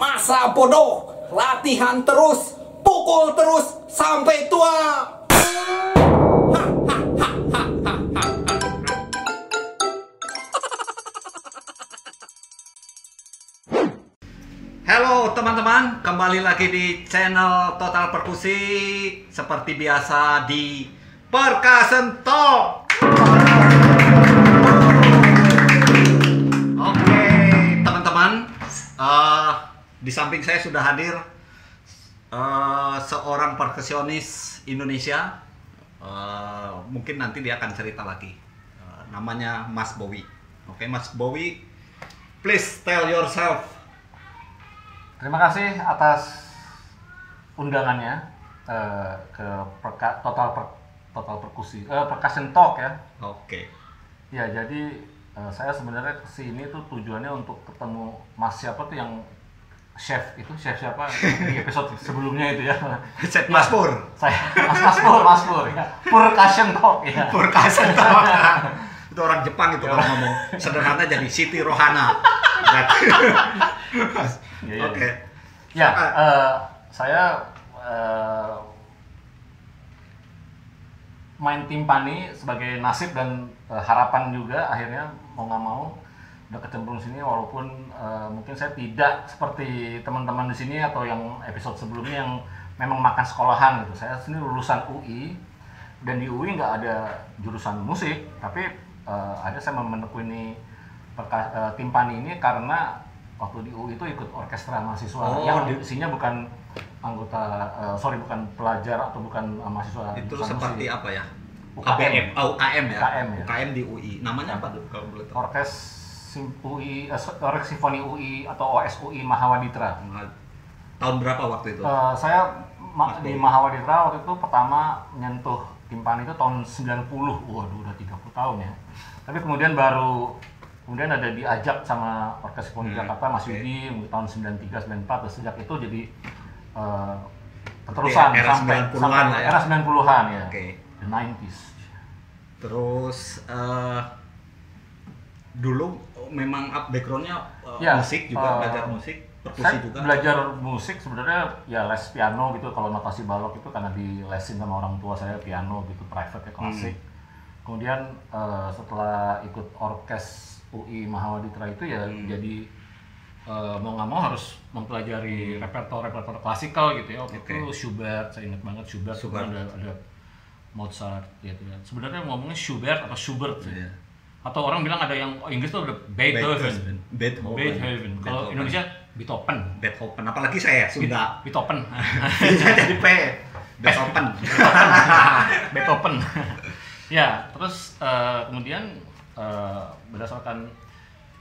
Masa bodoh, latihan terus, pukul terus sampai tua. Halo teman-teman, kembali lagi di channel Total Perkusi seperti biasa di Perkasen Talk. Oke, teman-teman, eh, di samping saya sudah hadir eh, seorang perkusionis Indonesia. Eh, mungkin nanti dia akan cerita lagi. Eh, namanya Mas Bowie. Oke, Mas Bowie, please tell yourself. Terima kasih atas undangannya eh, ke perka- total per- total perkusi eh, percussion talk ya. Oke. Ya jadi eh, saya sebenarnya ke sini tuh tujuannya untuk ketemu Mas siapa tuh yang chef itu chef siapa di episode sebelumnya itu ya. Cek Mas Pur. Saya Mas Mas Pur Mas Pur ya. Percussion talk ya. Perkasen Talk. itu orang Jepang itu kalau ngomong sederhana jadi Siti Rohana. Iya, iya. Oke. Ya, Ah. eh, saya eh, main timpani sebagai nasib dan eh, harapan juga akhirnya mau nggak mau udah kecemplung sini walaupun eh, mungkin saya tidak seperti teman-teman di sini atau yang episode sebelumnya yang memang makan sekolahan gitu. Saya sini lulusan UI dan di UI nggak ada jurusan musik, tapi eh, ada saya menekuni perka- eh, timpani ini karena waktu di UI itu ikut orkestra mahasiswa Oh. yang isinya bukan anggota eh, sorry bukan pelajar atau bukan eh, mahasiswa Itu seperti musik. apa ya? UKM. ABM, oh, UKM ya. UKM ya. UKM di UI. Namanya apa tuh kalau boleh tahu? orkes sim- UI eh, so- orkes simfoni UI atau OSUI Mahawaditra Tahun berapa waktu itu? Eh, saya ma- Mas di. Mahawaditra waktu itu pertama nyentuh timpani itu tahun 90 waduh udah 30 tahun ya tapi kemudian baru kemudian ada diajak sama Orkes Simfoni Hmm, Jakarta Mas oke. Yudi tahun 93 94 dan sejak itu jadi eh, keterusan era sampai 90-an sampai lah ya. era 90-an ya Oke. the 90s Terus eh, dulu memang up backgroundnya eh, Ya, musik juga eh, belajar musik, perkusi saya juga. belajar musik sebenarnya ya les piano gitu kalau notasi balok itu karena di lesin sama orang tua saya piano gitu private ya klasik Hmm. kemudian eh, setelah ikut orkes UI Mahawaditra itu ya Hmm. jadi eh, mau nggak mau harus mempelajari repertoire repertoire klasikal gitu ya waktu Oke. itu Schubert saya ingat banget Schubert, Schubert. ada ada Mozart gitu ya sebenarnya ngomongnya Schubert atau Schubert sih. Atau orang bilang ada yang oh, Inggris tuh ada Beethoven Beethoven. Beethoven. Kalau. Indonesia Beethoven. Beethoven. Apalagi saya Sunda. Beethoven. Bisa jadi P. Beethoven. Beethoven. ya, terus eh, kemudian eh, berdasarkan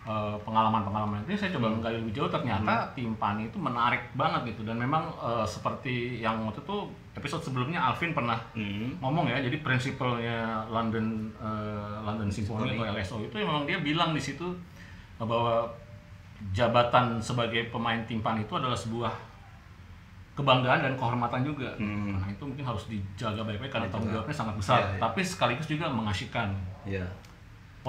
eh, pengalaman-pengalaman itu saya coba menggali lebih jauh ternyata timpani itu menarik banget gitu dan memang eh, seperti yang waktu itu episode sebelumnya Alvin pernah Hmm. ngomong ya jadi prinsipalnya London eh, London Symphony atau LSO itu memang dia bilang di situ bahwa jabatan sebagai pemain timpani itu adalah sebuah kebanggaan dan kehormatan juga. Hmm. Nah, itu mungkin harus dijaga baik-baik karena Itu tanggung kan. jawabnya sangat besar, Iya, iya. tapi sekaligus juga mengasyikkan. Iya.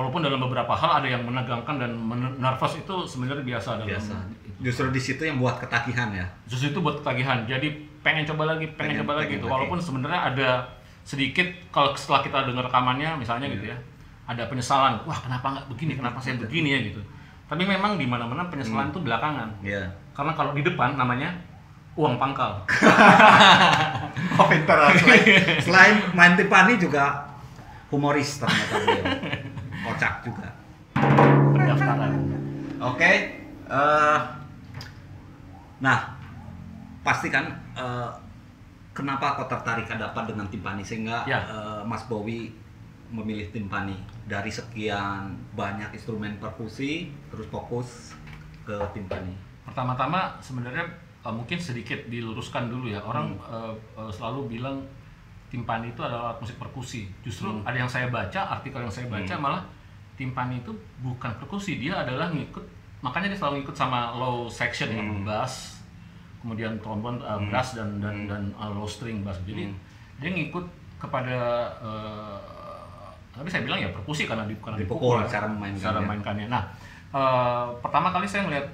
Walaupun dalam beberapa hal ada yang menegangkan dan men- nervous itu sebenarnya biasa dalam Biasa. itu. Justru di situ yang buat ketagihan ya. Justru itu buat ketagihan. Jadi pengen coba lagi, pengen, Pengen- coba lagi pengen gitu. lagi. Walaupun sebenarnya ada sedikit kalau setelah kita dengar rekamannya misalnya gitu Iya. ya, ada penyesalan. Wah, kenapa nggak begini? Kenapa saya begini ya gitu. Tapi memang di mana-mana penyesalan Hmm. itu belakangan. Iya. Karena kalau di depan namanya uang pangkal. Oh pintar. Selain, selain main timpani juga humoris ternyata. Kocak juga. pendaftaran. Oke. eh, nah, pasti kan eh, kenapa kau tertarik ada apa dengan timpani sehingga Ya. eh, Mas Bowie memilih timpani dari sekian banyak instrumen perkusi terus fokus ke timpani. Pertama-tama sebenarnya eh, mungkin sedikit diluruskan dulu ya. Orang Hmm. eh, eh, selalu bilang timpani itu adalah alat musik perkusi. Justru Hmm. ada yang saya baca, artikel yang saya baca Hmm. malah timpani itu bukan perkusi, dia adalah ngikut makanya dia selalu ngikut sama low section ya, Hmm. bass, kemudian trombon, eh, Hmm. brass dan dan Hmm. dan eh, low string bass. Jadi Hmm. dia ngikut kepada eh, tapi saya bilang ya perkusi karena di karena Dipukul ya, cara memainkannya. cara. Nah, eh, pertama kali saya melihat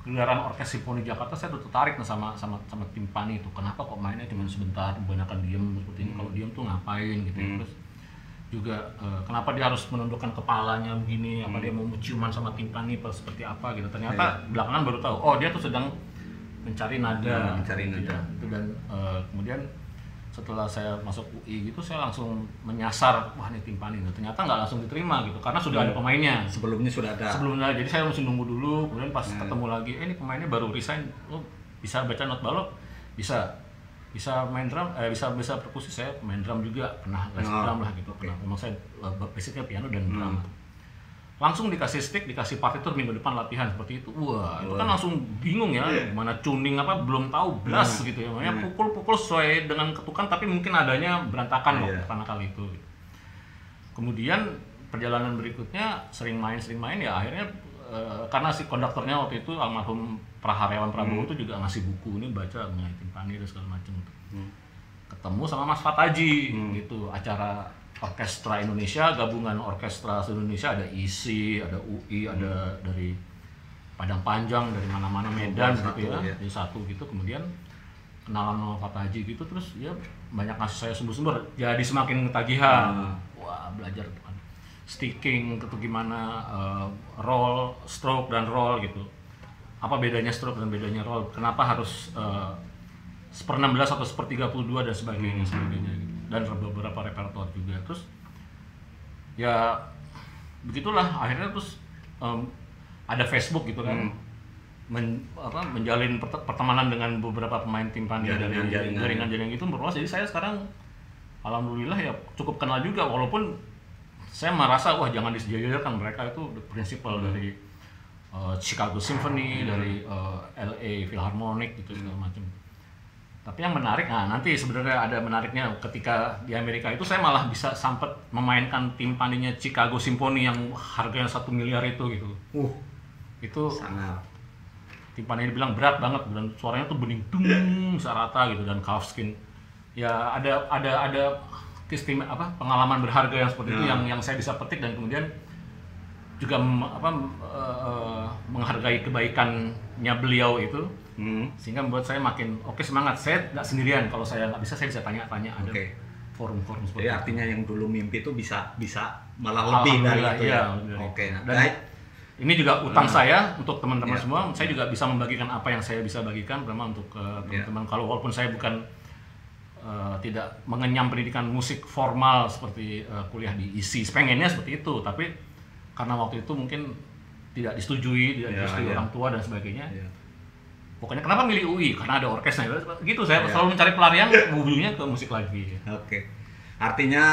gelaran orkes simfoni Jakarta saya tuh tertarik nih sama sama sama timpani itu. Kenapa kok mainnya cuma sebentar kebanyakan diem seperti ini. Kalau diem tuh ngapain gitu ya. terus juga eh, kenapa dia harus menundukkan kepalanya begini? Apa dia mau ciuman sama timpani apa seperti apa gitu? Ternyata belakangan baru tahu oh dia tuh sedang mencari nada Hmm, mencari gitu nada. ya. Itu dan eh, kemudian setelah saya masuk UI gitu saya langsung menyasar wah ini timpani Nah, ternyata nggak langsung diterima gitu karena sudah ada pemainnya. Sebelumnya sudah ada. sebelumnya jadi saya mesti nunggu dulu kemudian pas ketemu lagi eh ini pemainnya baru resign. Oh bisa baca not balok bisa. Bisa main drum eh, bisa bisa perkusi. Saya main drum juga pernah les Oh, drum lah gitu pernah. Memang saya eh, basicnya piano dan drum langsung dikasih stick dikasih partitur minggu depan latihan seperti itu. Wah itu kan langsung bingung ya gimana tuning apa belum tahu blast gitu ya. Makanya pukul-pukul sesuai dengan ketukan tapi mungkin adanya berantakan waktu Iya. pertama kali itu. Kemudian perjalanan berikutnya sering main sering main ya akhirnya eh, karena si konduktornya waktu itu almarhum Praharyawan Prabowo itu juga ngasih buku ini baca mengenai timpani dan segala macam. Ketemu sama Mas Fataji gitu acara orkestra Indonesia gabungan orkestra Indonesia ada ISI ada UI ada dari Padang Panjang dari mana-mana Medan satu, gitu ya ya. jadi satu gitu. Kemudian kenalan sama Fataji gitu terus ya banyak ngasih saya sumber-sumber. Jadi semakin ketagihan. Wah belajar tuh kan sticking itu gimana eh, roll stroke dan roll gitu. Apa bedanya stroke dan bedanya roll? Kenapa harus eh, seper 16 atau seper 32 dan sebagainya sebagainya gitu. Dan beberapa repertoire juga. Terus ya begitulah. Akhirnya terus em, ada Facebook gitu kan. Men- apa, menjalin pert- pertemanan dengan beberapa pemain timpani dari Jaringan-jaringan. jaringan-jaringan itu berluas. Jadi saya sekarang alhamdulillah ya cukup kenal juga. Walaupun saya merasa wah jangan disejajarkan mereka itu the principal dari uh, Chicago Symphony dari uh, LA Philharmonic gitu segala macam tapi yang menarik nah nanti sebenarnya ada menariknya ketika di Amerika itu saya malah bisa sempat memainkan timpaninya Chicago Symphony yang harganya satu miliar itu gitu Uh, itu sangat. timpani dibilang berat banget dan suaranya tuh bening dung sarata gitu dan Kalfskin ya ada ada ada kistim apa pengalaman berharga yang seperti itu Ya. yang yang saya bisa petik dan kemudian juga apa eh, menghargai kebaikannya beliau itu Hmm. sehingga membuat saya makin oke semangat saya nggak sendirian kalau saya nggak bisa saya bisa tanya-tanya ada Oke. forum-forum seperti Jadi itu. artinya yang dulu mimpi itu bisa bisa malah lebih dari itu iya, ya. dari Oke. Dan Baik. ini juga utang saya untuk teman-teman Iya. semua. Saya juga bisa membagikan apa yang saya bisa bagikan, terutama untuk uh, Iya. teman-teman. Kalau walaupun saya bukan uh, tidak mengenyam pendidikan musik formal seperti uh, kuliah di ISI, pengennya seperti itu, tapi karena waktu itu mungkin tidak disetujui, tidak Iya, disetujui iya. orang tua dan sebagainya. Iya. Pokoknya kenapa milih UI? Karena ada orkesnya. Gitu saya Iya. selalu mencari pelarian, ujungnya ke musik lagi. Oke. Artinya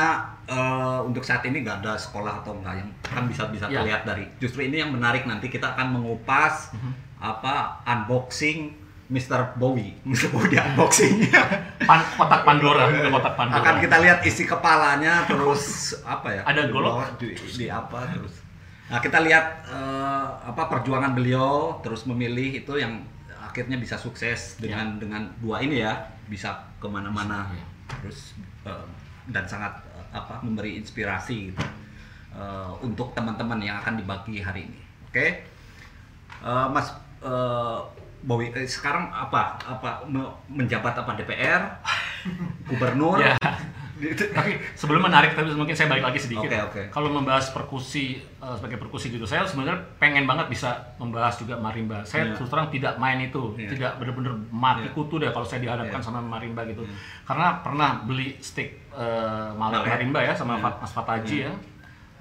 eh, untuk saat ini nggak ada sekolah atau enggak yang kan bisa bisa Ya. terlihat dari. Justru ini yang menarik nanti kita akan mengupas Mhm. apa unboxing Mr. Bowie, Mr. Bowie di unboxing. Pan, kotak Pandora, kotak Pandora. akan kita lihat isi kepalanya terus apa ya? Ada golok? di, di apa terus. Nah, kita lihat eh, apa perjuangan beliau terus memilih itu yang akhirnya bisa sukses dengan dengan dua ini ya, bisa ke mana-mana Iya. terus eh, dan sangat eh, apa memberi inspirasi gitu eh, untuk teman-teman yang akan dibagi hari ini. Oke, Eh, Mas eh, Bowie eh, sekarang apa apa me- menjabat apa DPR, gubernur? Ya. tapi sebelum menarik tapi mungkin saya balik lagi sedikit. Oke, oke. Kalau membahas perkusi eh, sebagai perkusi gitu, saya sebenarnya pengen banget bisa membahas juga marimba. Saya Iya. terus terang tidak main itu, Iya. tidak benar-benar mati Iya. kutu deh kalau saya dihadapkan Iya. sama marimba gitu. Karena pernah beli stick eh, mal- Mallet. marimba ya sama. Fat- Mas Fataji ya.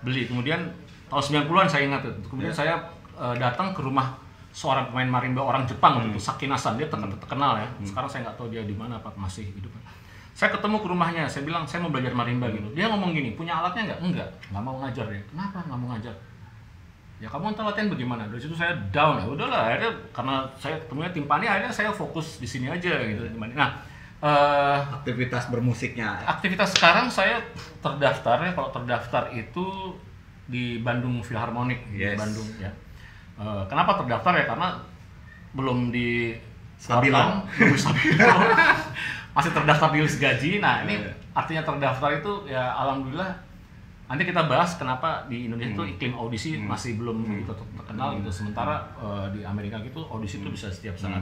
Beli kemudian tahun 90-an saya ingat itu. Kemudian Iya. saya eh, datang ke rumah seorang pemain marimba orang Jepang waktu itu Hmm. Sakinasan dia terkenal, terkenal ya. Sekarang saya nggak tahu dia di mana apa masih hidup. Saya ketemu ke rumahnya, saya bilang saya mau belajar marimba gitu. Dia ngomong gini, punya alatnya nggak? Enggak, nggak mau ngajar ya. Kenapa nggak mau ngajar? Ya kamu ntar latihan bagaimana? Dari situ saya down ya. Udahlah, akhirnya karena saya ketemunya timpani, akhirnya saya fokus di sini aja gitu. Nah, eh, aktivitas bermusiknya. aktivitas sekarang saya terdaftar ya kalau terdaftar itu di Bandung Philharmonic di Yes. Bandung ya. Eh, kenapa terdaftar ya karena belum di Stabilo. belum di. masih terdaftar di list gaji. Nah ini Iya. artinya terdaftar itu ya alhamdulillah nanti kita bahas kenapa di Indonesia itu Hmm. iklim audisi masih belum begitu terkenal gitu sementara eh, di Amerika gitu audisi Hmm. itu bisa setiap saat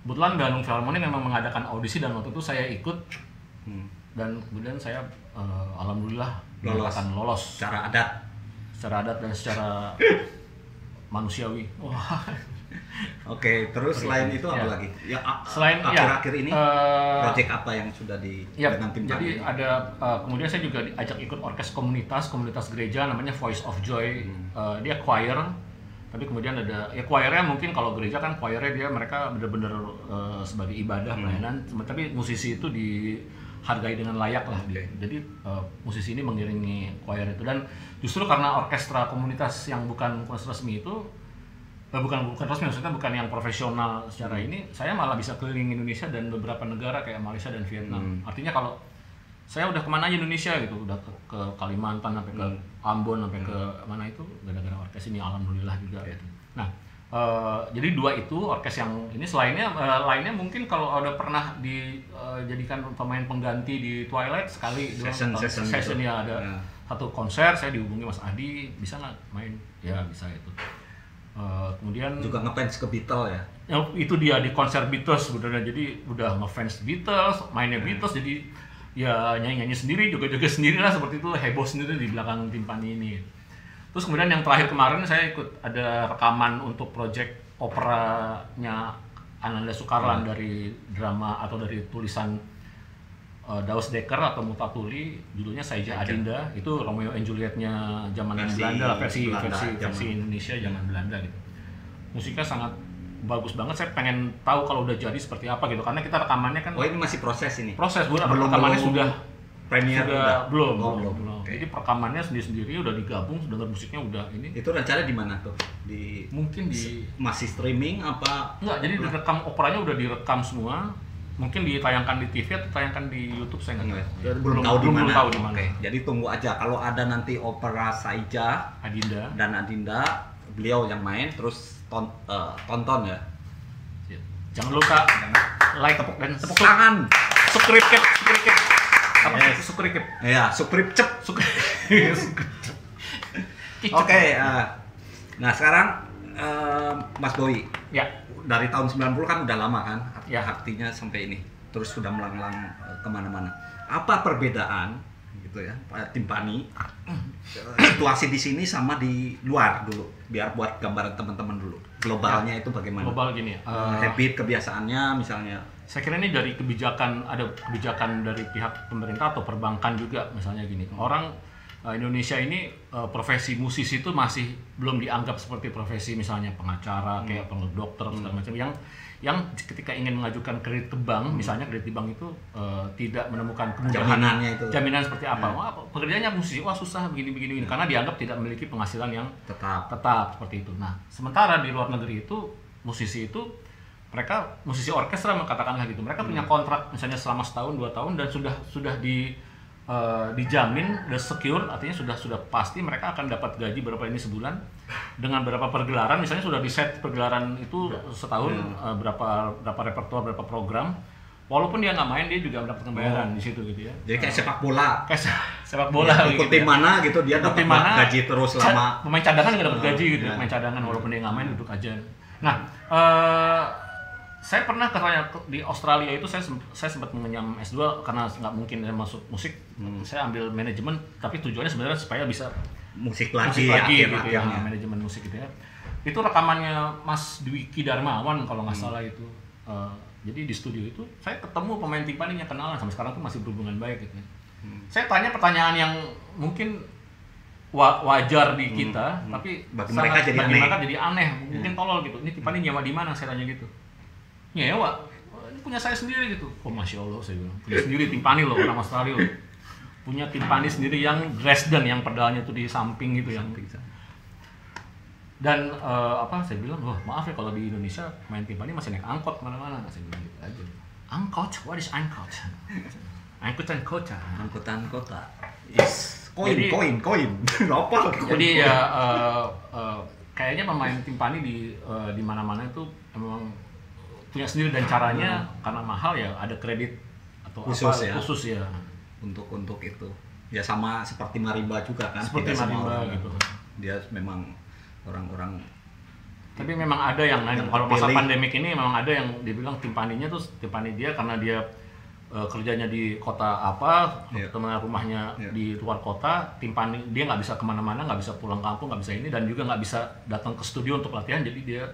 kebetulan Bandung Philharmonic memang mengadakan audisi dan waktu itu saya ikut Hmm. dan kemudian saya eh, alhamdulillah Lolos. lolos Secara adat. secara adat dan secara manusiawi wah Oke, terus selain itu apa Ya. lagi? Ya Selain ya, akhir-akhir ini eh, proyek apa yang sudah di Ya, dengan tim jadi Tani? ada uh, kemudian saya juga diajak ikut orkes komunitas, komunitas gereja namanya Voice of Joy. Hmm. Uh, dia choir, tapi kemudian ada ya choirnya mungkin kalau gereja kan choirnya dia mereka benar-benar uh, sebagai ibadah Hmm. pelayanan, tapi musisi itu dihargai dengan layak lah. Oke. Jadi uh, musisi ini mengiringi choir itu dan justru karena orkestra komunitas yang bukan komunitas resmi itu Eh, bukan bukan resmi maksudnya bukan yang profesional secara ini saya malah bisa keliling Indonesia dan beberapa negara kayak Malaysia dan Vietnam Hmm. artinya kalau saya udah ke mana aja Indonesia gitu udah ke, ke Kalimantan sampai ke Ambon sampai ke mana itu gara-gara orkes ini alhamdulillah juga gitu. nah eh, jadi dua itu orkes yang ini selainnya eh, lainnya mungkin kalau ada pernah dijadikan pemain pengganti di Twilight sekali doang. Session- session gitu. session ya ada Ya. satu konser saya dihubungi Mas Adi bisa nggak main ya bisa itu Eh, kemudian Juga ngefans ke Beatles ya. Ya, itu dia di konser Beatles sebenarnya. Jadi udah ngefans Beatles mainnya Beatles jadi ya nyanyi nyanyi sendiri juga juga sendiri lah seperti itu heboh sendiri di belakang timpani ini. Terus kemudian yang terakhir kemarin saya ikut ada rekaman untuk project operanya Ananda Sukarlan dari drama atau dari tulisan uh, Daus Dekker atau Mutatuli judulnya Saija Adinda itu Romeo and Julietnya zaman Versi Belanda lah versi Belanda, versi zaman- versi Indonesia zaman Belanda gitu musiknya sangat bagus banget saya pengen tahu kalau udah jadi seperti apa gitu karena kita rekamannya kan Oh ini masih proses ini. proses bu Belum- rekamannya belum sudah Premier sudah udah? belum Oh, belum, belum. belum. Oke. jadi perekamannya sendiri sendiri udah digabung dengar musiknya udah ini Itu rencana di mana tuh? Di mungkin di masih streaming apa? Enggak, jadi direkam operanya udah direkam semua. Mungkin ditayangkan di TV atau ditayangkan di YouTube saya nggak tahu. Jadi belum, tahu di mana. tahu di mana. Oke, jadi tunggu aja kalau ada nanti opera Saija Adinda. dan Adinda, beliau yang main terus ton, eh, tonton ya. Ya. Jangan lupa like tepuk dan Tepuk tangan. subscribe, subscribe. Apa Yes. itu subscribe? Ya, subscribe cep. Oke, eh, nah sekarang eh, Mas Boy Ya, dari tahun 90 kan udah lama kan Ya. artinya sampai ini terus sudah melanglang eh, ke mana-mana. Apa perbedaan gitu ya Pak Timpani situasi di sini sama di luar dulu? Biar buat gambaran teman-teman dulu globalnya itu bagaimana? global gini ya. Eh, habit kebiasaannya misalnya. saya kira ini dari kebijakan ada kebijakan dari pihak pemerintah atau perbankan juga misalnya gini. Orang Indonesia ini eh, profesi musisi itu masih belum dianggap seperti profesi misalnya pengacara kayak peng- dokter segala macam. Yang yang ketika ingin mengajukan kredit ke bank misalnya kredit di bank itu eh, tidak menemukan kemudahan Jaminannya itu. jaminan seperti apa wah pekerjaannya musisi wah susah begini begini begini. karena dianggap tidak memiliki penghasilan yang tetap tetap seperti itu. Nah, sementara di luar negeri itu musisi itu mereka musisi orkestra katakanlah gitu. Mereka punya kontrak misalnya selama setahun dua tahun dan sudah sudah di eh, dijamin udah secure artinya sudah sudah pasti mereka akan dapat gaji berapa ini sebulan. Dengan berapa pergelaran misalnya sudah di set pergelaran itu setahun eh, berapa berapa repertoire berapa program. Walaupun dia nggak main dia juga mendapatkan bayaran di situ gitu ya. Jadi kayak sepak bola. kayak se- sepak bola Ya, gitu ikut tim ya. mana gitu dia dapat mana, gaji terus lama. pemain cadangan nggak dapat Oh, gaji gitu ya. pemain cadangan. Walaupun dia nggak main duduk aja. Nah eh, saya pernah katanya di Australia itu saya saya sempat mengenyam S2 karena nggak mungkin saya masuk musik Hmm. saya ambil manajemen tapi tujuannya sebenarnya supaya bisa musik musik lagi, lagi akhir gitu ya akhirnya. manajemen musik gitu ya itu rekamannya Mas Dwiki Darmawan kalau Hmm. nggak salah itu Eh, jadi di studio itu saya ketemu pemain timpaninya kenalan sampai sekarang tuh masih berhubungan baik gitu ya. Hmm. saya tanya pertanyaan yang mungkin wa- wajar di kita tapi Hmm. Bagi sangat- mereka jadi bagi aneh. Hmm. mereka jadi aneh mungkin tolol gitu ini timpani nyawa di mana saya tanya gitu nyewa. "Oh, ini punya saya sendiri gitu. Oh masya allah saya bilang. Punya sendiri timpani loh orang Australia loh. Punya timpani sendiri yang Dresden yang pedalnya tuh di samping gitu yang dan eh, apa saya bilang wah maaf ya kalau di Indonesia main timpani masih naik angkot ke mana-mana. Saya bilang gitu aja. Angkot? What is angkot? Angkutan kota. Angkutan kota. Is koin Jadi- koin koin. Apa jadi ya eh, eh, kayaknya pemain timpani di eh, di mana-mana itu memang punya sendiri dan caranya karena mahal ya ada kredit atau Khusus apa ya. khusus ya untuk untuk itu ya sama seperti marimba juga kan Seperti Tidak marimba orang- gitu. dia memang orang-orang Tapi memang ada yang. Yang Kalau masa pandemik ini memang ada yang dibilang timpaninya tuh timpani dia karena dia eh, kerjanya di kota apa, Iya. teman rumahnya Iya. di luar kota, timpani dia nggak bisa ke mana-mana, nggak bisa pulang kampung, nggak bisa ini dan juga nggak bisa datang ke studio untuk latihan. Jadi dia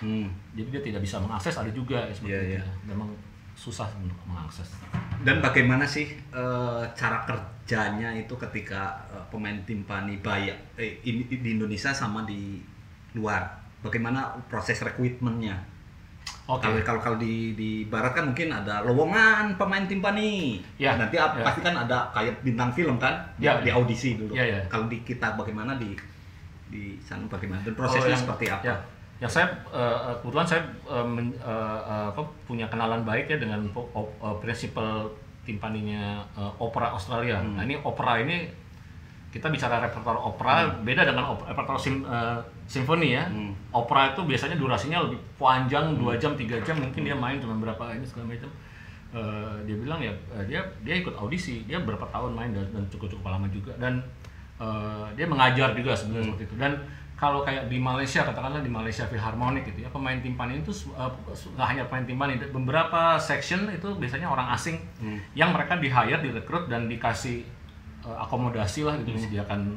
hmm. jadi dia tidak bisa mengakses. Ada juga ya, seperti itu. iya. ya. Memang susah untuk mengakses. Dan bagaimana sih eh, cara kerjanya itu ketika eh, pemain timpani bayar eh, in- di Indonesia sama di luar? Bagaimana proses rekrutmennya? Oke. Kalau kalau kalau di di barat kan mungkin ada lowongan pemain timpani. Ya, Nanti ya. pasti kan ada kayak bintang film kan di, Ya, di ya. audisi dulu. Ya, ya. Kalau di kita bagaimana di di sana bagaimana dan prosesnya yang- seperti apa? Ya, yang saya eh, kebetulan saya eh, men- eh, eh, apa, punya kenalan baik ya dengan op- eh, prinsipal timpaninya eh, opera Australia. Hmm. Nah ini opera ini kita bicara repertoire opera beda dengan op- repertoire sim, eh, simfoni ya. Hmm. Opera itu biasanya durasinya lebih panjang dua jam tiga jam mungkin dia main cuma berapa ini segala macam. Eh, dia bilang ya eh, dia dia ikut audisi dia berapa tahun main dan, dan cukup cukup lama juga dan eh, dia mengajar juga sebenarnya seperti itu dan kalau kayak di Malaysia katakanlah di Malaysia Philharmonic gitu ya pemain timpani itu eh, nggak hanya pemain timpani. Beberapa section itu biasanya orang asing yang mereka di hire direkrut dan dikasih eh, akomodasi lah gitu disediakan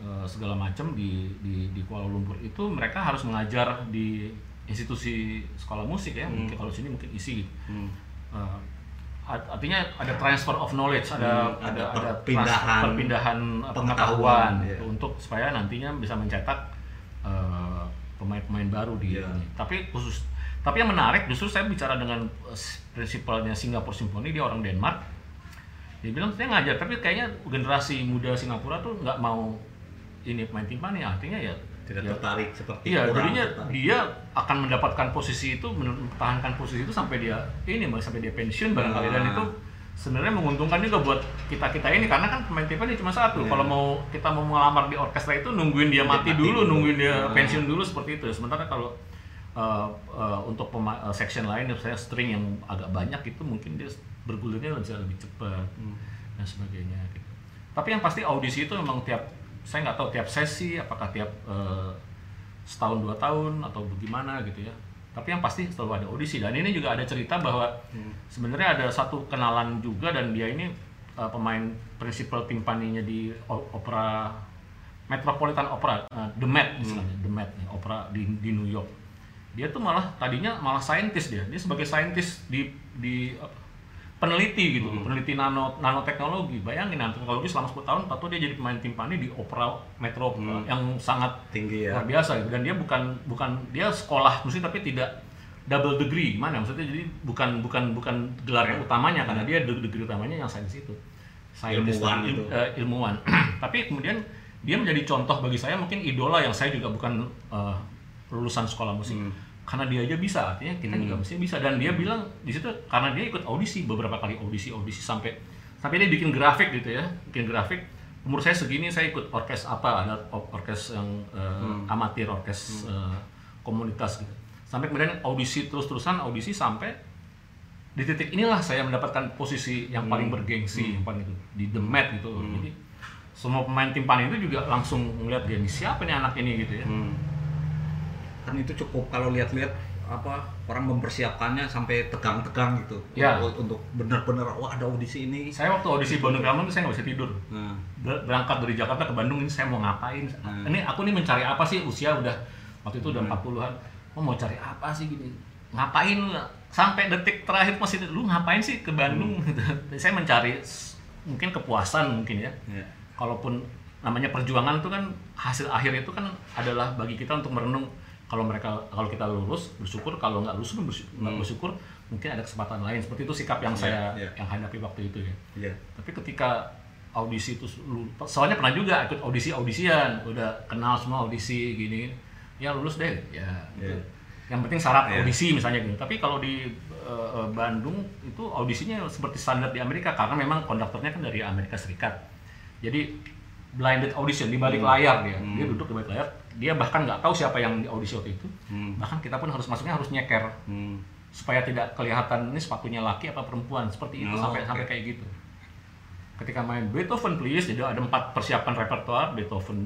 eh, segala macam di, di di Kuala Lumpur. Itu mereka harus mengajar di institusi sekolah musik ya. Mungkin kalau sini mungkin isi. Gitu. Hmm. Eh, artinya ada transfer of knowledge ada Hmm, ada ada ada perpindahan eh, pengetahuan, pengetahuan iya. gitu, untuk supaya nantinya bisa mencetak eh, pemain-pemain baru di Iya. ini. Tapi khusus tapi yang menarik justru saya bicara dengan eh, prinsipalnya Singapore Symphony dia orang Denmark. Dia bilang saya ngajar tapi kayaknya generasi muda Singapura tuh nggak mau ini pemain timpani artinya ya Tidak ya, tertarik seperti Iya, jadinya tertarik. dia akan mendapatkan posisi itu, mempertahankan posisi itu sampai dia ini, sampai dia pensiun barangkali dan Ah. itu sebenarnya menguntungkan juga buat kita kita ini karena kan pemain timpani cuma satu. Iya. Kalau mau kita mau melamar di orkestra itu nungguin dia mati, mati dulu, dulu. nungguin dia Ah. pensiun dulu seperti itu. Sementara kalau uh, uh, untuk pema- uh, section lain, misalnya string yang agak banyak itu mungkin dia bergulirnya bisa lebih cepat Hmm. dan sebagainya. Gitu. Tapi yang pasti audisi itu memang tiap saya nggak tahu tiap sesi apakah tiap uh, setahun dua tahun atau bagaimana gitu ya. Tapi yang pasti selalu ada audisi dan ini juga ada cerita bahwa sebenarnya ada satu kenalan juga dan dia ini uh, pemain prinsipal timpaninya di opera Metropolitan Opera, uh, The Met istilahnya, The Met, nih, opera di, di New York. Dia tuh malah tadinya malah saintis dia, dia sebagai saintis di di apa, peneliti gitu, peneliti nano nanoteknologi. Bayangin nanoteknologi selama 10 tahun, tahu dia jadi pemain timpani di opera metro uh, yang sangat tinggi ya. luar biasa gitu. Dan dia bukan bukan dia sekolah musik tapi tidak double degree gimana maksudnya jadi bukan bukan bukan gelar yang utamanya karena dia de- degree utamanya yang sains itu Scientist, Ilmuwan il- itu. eh, ilmuwan tapi kemudian dia menjadi contoh bagi saya mungkin idola yang saya juga bukan eh, lulusan sekolah musik Hmm. Karena dia aja bisa artinya kita juga mesti bisa. Dan dia bilang di situ karena dia ikut audisi beberapa kali audisi audisi sampai sampai dia bikin grafik gitu ya bikin grafik. Umur saya segini saya ikut orkes apa ada or- orkes yang eh, amatir orkes eh, komunitas gitu. Sampai kemudian audisi terus terusan audisi sampai di titik inilah saya mendapatkan posisi yang paling bergengsi yang paling itu di The Met gitu. Jadi semua pemain timpani itu juga langsung melihat dia ini siapa nih anak ini? gitu ya. Hmm. Kan itu cukup kalau lihat-lihat apa orang mempersiapkannya sampai tegang-tegang gitu. Ya. untuk, benar-benar wah ada audisi ini. saya waktu audisi Bandung Ramen saya nggak bisa tidur. Ber- berangkat dari Jakarta ke Bandung ini saya mau ngapain? Hmm. ini aku nih mencari apa sih? Usia udah waktu itu udah 40-an oh, mau cari apa sih gini? Ngapain? Sampai detik terakhir masih lu ngapain sih ke Bandung? Hmm. gitu saya mencari mungkin kepuasan mungkin ya. Ya. kalaupun namanya perjuangan itu kan hasil akhir itu kan adalah bagi kita untuk merenung kalau mereka kalau kita lulus bersyukur. Kalau nggak lulus pun bersyukur, nggak bersyukur mungkin ada kesempatan lain. Seperti itu sikap yang Iya, saya iya. yang hadapi waktu itu ya. Iya. tapi ketika audisi itu soalnya pernah juga ikut audisi audisian udah kenal semua audisi gini. Ya lulus deh. Ya gitu. Iya. yang penting syarat Iya. audisi misalnya gitu. Tapi kalau di eh, Bandung itu audisinya seperti standar di Amerika. Karena memang konduktornya kan dari Amerika Serikat. Jadi blinded audition di balik layar dia. Dia duduk di balik layar dia bahkan nggak tahu siapa yang di audisi waktu itu. Hmm. bahkan kita pun harus masuknya harus nyeker. Hmm. supaya tidak kelihatan ini sepatunya laki apa perempuan seperti itu Oh, sampai oke. sampai kayak gitu. Ketika main Beethoven please jadi ada empat persiapan repertoire Beethoven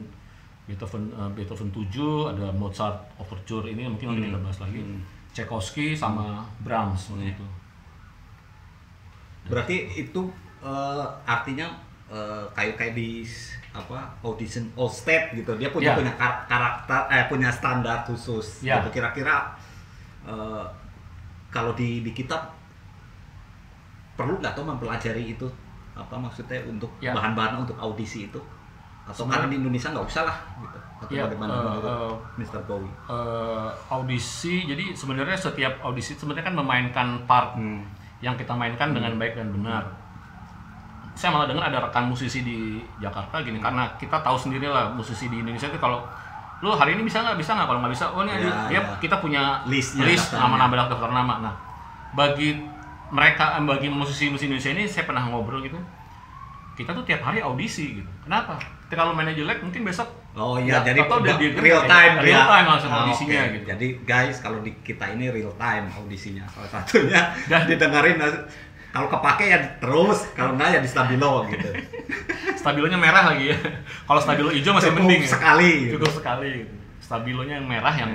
Beethoven eh, Beethoven 7 ada Mozart Overture ini mungkin nanti kita bahas lagi. Tchaikovsky sama Brahms seperti itu. Berarti itu eh, artinya eh, kayak kayak di apa audition all state gitu. Dia punya Ya. punya kar- karakter eh punya standar khusus. Ya. Gitu. Kira-kira eh, kalau di di kitab perlu nggak tuh mempelajari itu apa maksudnya untuk Ya. bahan-bahan untuk audisi itu atau karena di Indonesia nggak usah lah gitu atau Ya, bagaimana eh, menurut eh, Mr. Bowie? Eh, audisi jadi sebenarnya setiap audisi sebenarnya kan memainkan part Hmm. yang kita mainkan dengan baik dan benar. Saya malah dengar ada rekan musisi di Jakarta gini karena kita tahu sendiri lah musisi di Indonesia itu kalau lu hari ini bisa nggak bisa nggak kalau nggak bisa oh ini Ya, dia ya. kita punya list daftarnya. nama-nama daftar nama. Nah bagi mereka eh, bagi musisi-musisi Indonesia ini saya pernah ngobrol gitu kita tuh tiap hari audisi gitu. Kenapa? Ketika lu mainnya jelek mungkin besok Oh iya, Ya, jadi atau udah di- real time real ya. time langsung Ah, audisinya oke. gitu. Jadi guys, kalau di kita ini real time audisinya. Salah satunya Dan- didengerin kalau kepake ya terus, kalau enggak ya di stabilo gitu. stabilonya merah lagi ya. Kalau stabilo hijau masih Cukup mending ya. sekali gitu. Cukup sekali gitu. Stabilonya yang merah yang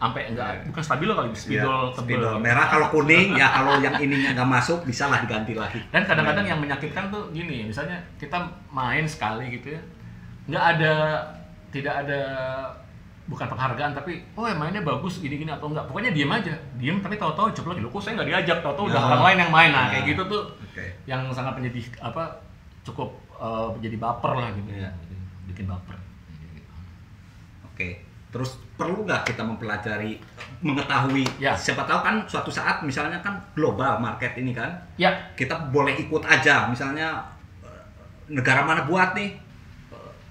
sampai enggak bukan stabilo kali spidol Ya, tebel. spidol merah kalau kuning ya kalau yang ininya nggak masuk bisa lah diganti lagi. Dan kadang-kadang yang menyakitkan tuh gini, misalnya kita main sekali gitu ya. nggak ada tidak ada bukan penghargaan tapi oh ya mainnya bagus gini-gini atau enggak pokoknya diem aja diem tapi tahu-tahu jeblok loh kok saya nggak diajak tahu-tahu udah Ya. orang lain yang main nah Ya. kayak gitu tuh yang sangat menjadi apa cukup eh, menjadi baper lah gitu Iya. bikin baper Oke. Terus perlu nggak kita mempelajari, mengetahui? Ya. Siapa tahu kan suatu saat misalnya kan global market ini kan, ya kita boleh ikut aja. Misalnya eh, negara mana buat nih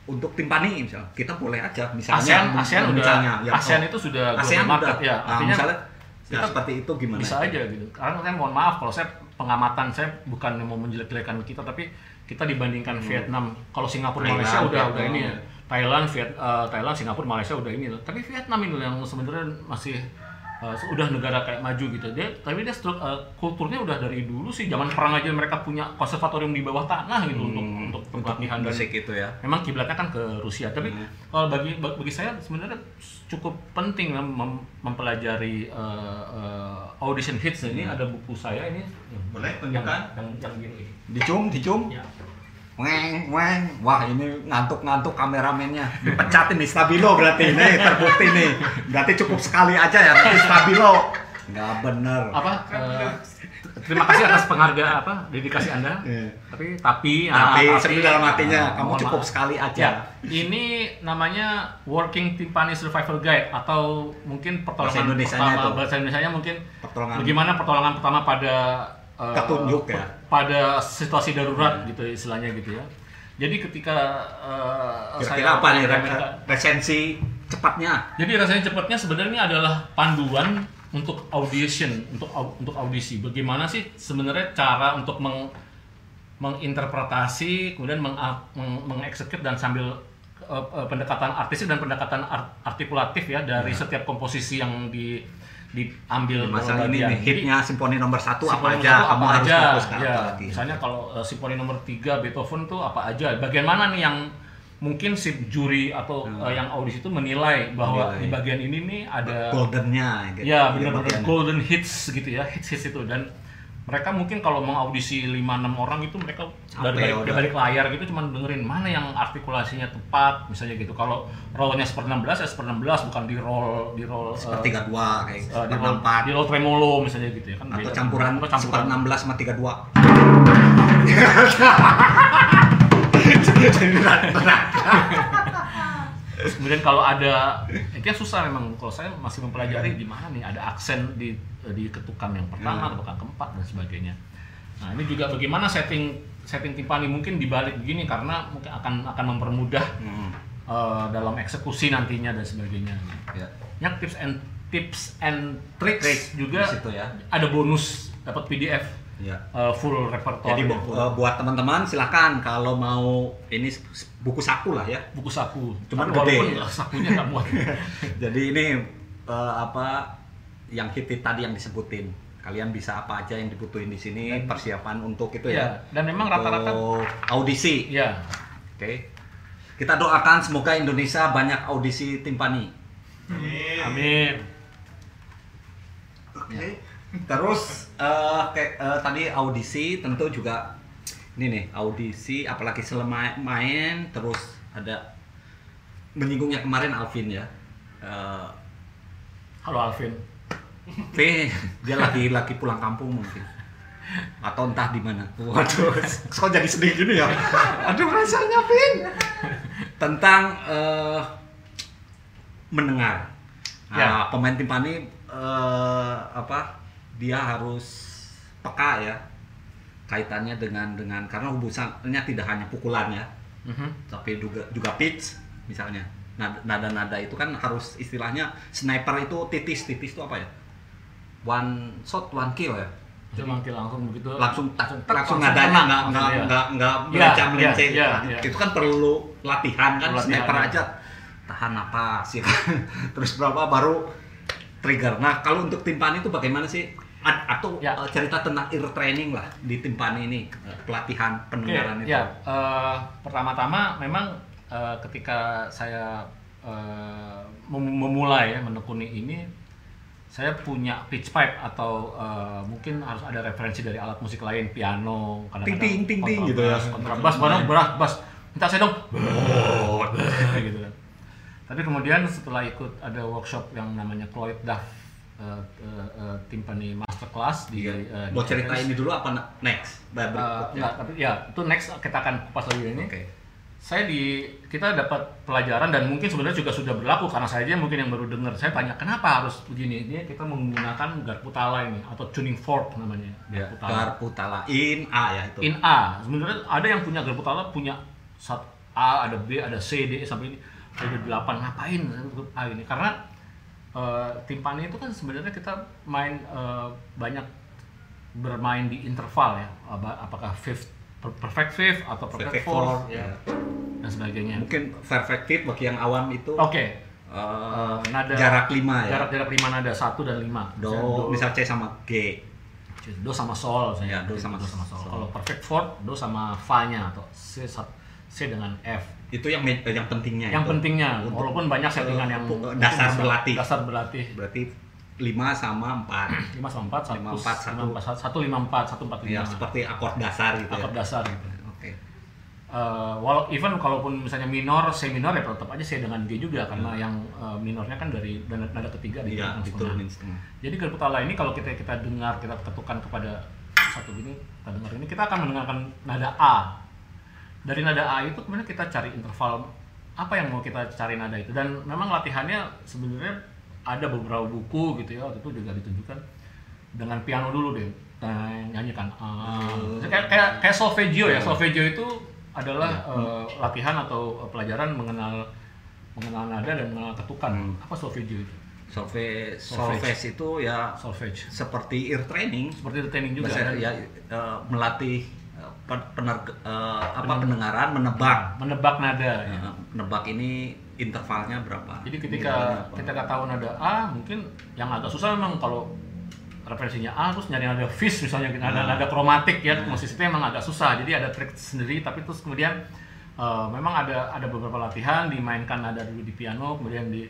untuk timpani misalnya, kita boleh aja. Misalnya, ASEAN ASEAN udah misalnya, ya, ASEAN itu sudah ASEAN market udah. ya Nah, artinya misalnya ya, kita seperti itu gimana? bisa aja gitu karena saya mohon maaf kalau saya pengamatan saya bukan mau menjelek-jelekan kita tapi kita dibandingkan Vietnam kalau Singapura Hmm. Thailand, Malaysia udah Vietnam. udah ini ya Thailand Viet, eh, Thailand Singapura Malaysia udah ini tapi Vietnam ini yang sebenarnya masih eh, udah negara kayak maju gitu dia tapi dia struk- eh, kulturnya udah dari dulu sih zaman perang aja mereka punya konservatorium di bawah tanah gitu untuk untuk pelatihan dan musik itu ya. memang kiblatnya kan ke Rusia tapi kalau bagi bagi saya sebenarnya cukup penting mem- mem- mempelajari eh, eh, audition hits ini ada buku saya ini Boleh, yang tunjukkan. yang, yang gini Dicum, dicum. ya. Weng, weng. Wah ini ngantuk-ngantuk kameramennya. Dipecatin nih stabilo berarti ini terbukti nih. Berarti cukup sekali aja ya nanti stabilo. Nggak bener. apa eh, terima kasih atas penghargaan apa dedikasi anda Iya. tapi tapi Tapi ah, sebenarnya dalam hatinya ah, kamu cukup maaf. sekali Ya, aja. ini namanya Working Timpani Survival Guide atau mungkin pertolongan Bahasa Indonesianya pertama, itu. bahasa Indonesianya mungkin Pertolongan. bagaimana pertolongan pertama pada eh, Ketunjuk ya. pada situasi darurat gitu istilahnya gitu ya. Jadi ketika eh, Kira-kira saya apa nih resensi cepatnya? jadi rasanya cepatnya sebenarnya adalah panduan untuk audition, untuk au- untuk audisi. Bagaimana sih sebenarnya cara untuk meng, menginterpretasi, kemudian meng, meng- mengeksekut dan sambil eh, pendekatan artistik dan pendekatan art- artikulatif ya dari setiap komposisi yang di diambil Di masa bagian. ini nih hitnya simfoni nomor satu apa aja? nomor Kamu apa harus aja. fokus ke ya, apa lagi? Misalnya kalau uh, simfoni nomor 3 Beethoven tuh apa aja? Bagian mana nih yang mungkin si juri atau uh, yang audisi itu menilai bahwa Hmm. Menilai. di bagian ini nih ada goldennya gitu. ya benar-benar golden hits gitu ya, hits hits itu dan mereka mungkin kalau mengaudisi 5 6 orang itu mereka dari balik, dari balik layar gitu cuma dengerin mana yang artikulasinya tepat misalnya gitu. Kalau rollnya seper 16 ya seper 16 bukan di roll di roll uh, sepertiga dua kayak uh, di roll, empat di roll tremolo misalnya gitu ya kan atau beda. campuran seper campuran enam belas sama tiga dua. Kemudian kalau ada, itu yang susah memang. Kalau saya masih mempelajari di mana nih ada aksen di di ketukan yang pertama, Hmm. ketukan keempat dan sebagainya. Nah ini juga bagaimana setting setting timpani mungkin dibalik begini karena mungkin akan akan mempermudah Hmm. eh, dalam eksekusi nantinya dan sebagainya. Ya. Yang tips and tips and tricks Trik juga di situ ya. ada bonus dapat PDF Ya. eh, full repertoire Jadi bu- eh, buat teman-teman silakan kalau mau ini buku saku lah ya. buku saku. Cuman Tapi gede. walaupun sakunya nggak muat. Jadi ini eh, apa yang hit tadi yang disebutin kalian bisa apa aja yang dibutuhin di sini persiapan untuk itu Iya, ya. dan memang rata-rata- audisi. Ya, Oke. Kita doakan semoga Indonesia banyak audisi timpani. amin. Oke. Terus eh, kayak eh, tadi audisi tentu juga ini nih audisi apalagi selama main terus ada menyinggungnya kemarin Alvin ya. Eh, Halo Alvin. V dia lagi lagi pulang kampung mungkin atau entah di mana. Waduh, kok jadi sedih gini ya? Aduh rasanya Vin. Tentang eh, mendengar. Nah, Ya. pemain timpani eh, apa? Dia harus peka ya kaitannya dengan dengan karena hubungannya tidak hanya pukulan ya, Mhm. tapi juga juga pitch misalnya. Nada- Nada-nada itu kan harus istilahnya sniper itu titis titis itu apa ya? One shot one kill ya. Manggil langsung begitu. Langsung tak, langsung tenang, nadanya nggak nggak langsung, iya. nggak nggak Iya, iya, melenceng. iya. Itu kan perlu latihan kan Perlu latihan, sniper iya. aja tahan ya kan. Terus berapa baru trigger. Nah kalau untuk timpani itu bagaimana sih? Atau Ya. eh, cerita tentang ear training lah di timpani ini pelatihan pendengaran itu. ya. eh, pertama-tama memang eh, ketika saya eh, mem- memulai ya menekuni ini, saya punya pitch pipe atau eh, mungkin harus ada referensi dari alat musik lain, piano, Ting, ting, ting, ting, gitu ya. kontrabas, barang beras, bas, minta saya dong, gitu kan. Tapi kemudian setelah ikut ada workshop yang namanya Cloyd Duff eh, Timpani Masterclass di Iya. di Mau cerita ini dulu apa next? Berikutnya. enggak, tapi ya itu next kita akan kupas lagi ini. Oke. Saya di kita dapat pelajaran dan mungkin sebenarnya juga sudah berlaku karena saya aja mungkin yang baru dengar. Saya tanya kenapa harus begini? Ini kita menggunakan garpu tala ini atau tuning fork namanya. Ya, Garpu tala. garpu tala in A ya itu. In A. Sebenarnya ada yang punya garpu tala punya sat A, ada B, ada C, D sampai ini ada delapan ngapain A ini? Karena eh, timpani itu kan sebenarnya kita main eh, banyak bermain di interval ya. Apa- Apakah fifth per- perfect fifth atau perfect, Perfect fourth, fourth, ya, ya. dan sebagainya. Mungkin perfect fit bagi yang awam itu Oke. eh, eh, nada jarak lima ya. Jarak jarak lima nada satu dan lima. do, Misalnya misal C sama G. do sama sol Ya, saya do sama sol. sol. Kalau perfect fourth do sama fa-nya atau c c dengan f. Itu yang yang pentingnya. yang itu. pentingnya Untuk, walaupun banyak settingan yang dasar bisa- berlatih. dasar berlatih Berarti 5 sama 4. 5 sama 4 Lima, 1 empat, satu. 1 5 4 1 4 Ya, 5 seperti akord dasar gitu akord ya. dasar gitu. Oke. Eh, walau even kalaupun misalnya minor, C minor ya tetap aja C dengan G juga karena yang eh, minornya kan dari nada, nada ketiga di Hmm. Iya, setengah. Jadi garpu tala ini kalau kita kita dengar kita ketukan kepada satu gini kita dengar ini kita akan mendengarkan nada A. Dari nada A itu kemudian kita cari interval apa yang mau kita cari nada itu dan memang latihannya sebenarnya ada beberapa buku gitu ya waktu itu juga ditunjukkan dengan piano dulu deh nyanyikan A. Kayak kayak kayak solfeggio ya solfeggio itu adalah eh, latihan atau eh, pelajaran mengenal mengenal nada dan mengenal ketukan. Hmm. Apa solfeggio itu? Solve Solfege. solfege itu ya Solfege. seperti ear training. seperti itu training juga Bahasa kan? ya eh, melatih pen- pener- eh, apa pendengaran menebak. menebak nada ya. Eh, menebak ini intervalnya berapa? jadi ketika kita tahu nada A mungkin yang agak susah memang kalau referensinya A terus nyari nada fis misalnya nada Nah. nada kromatik ya musisi itu emang agak susah jadi ada trik sendiri tapi terus kemudian eh, memang ada ada beberapa latihan dimainkan nada dulu di piano kemudian di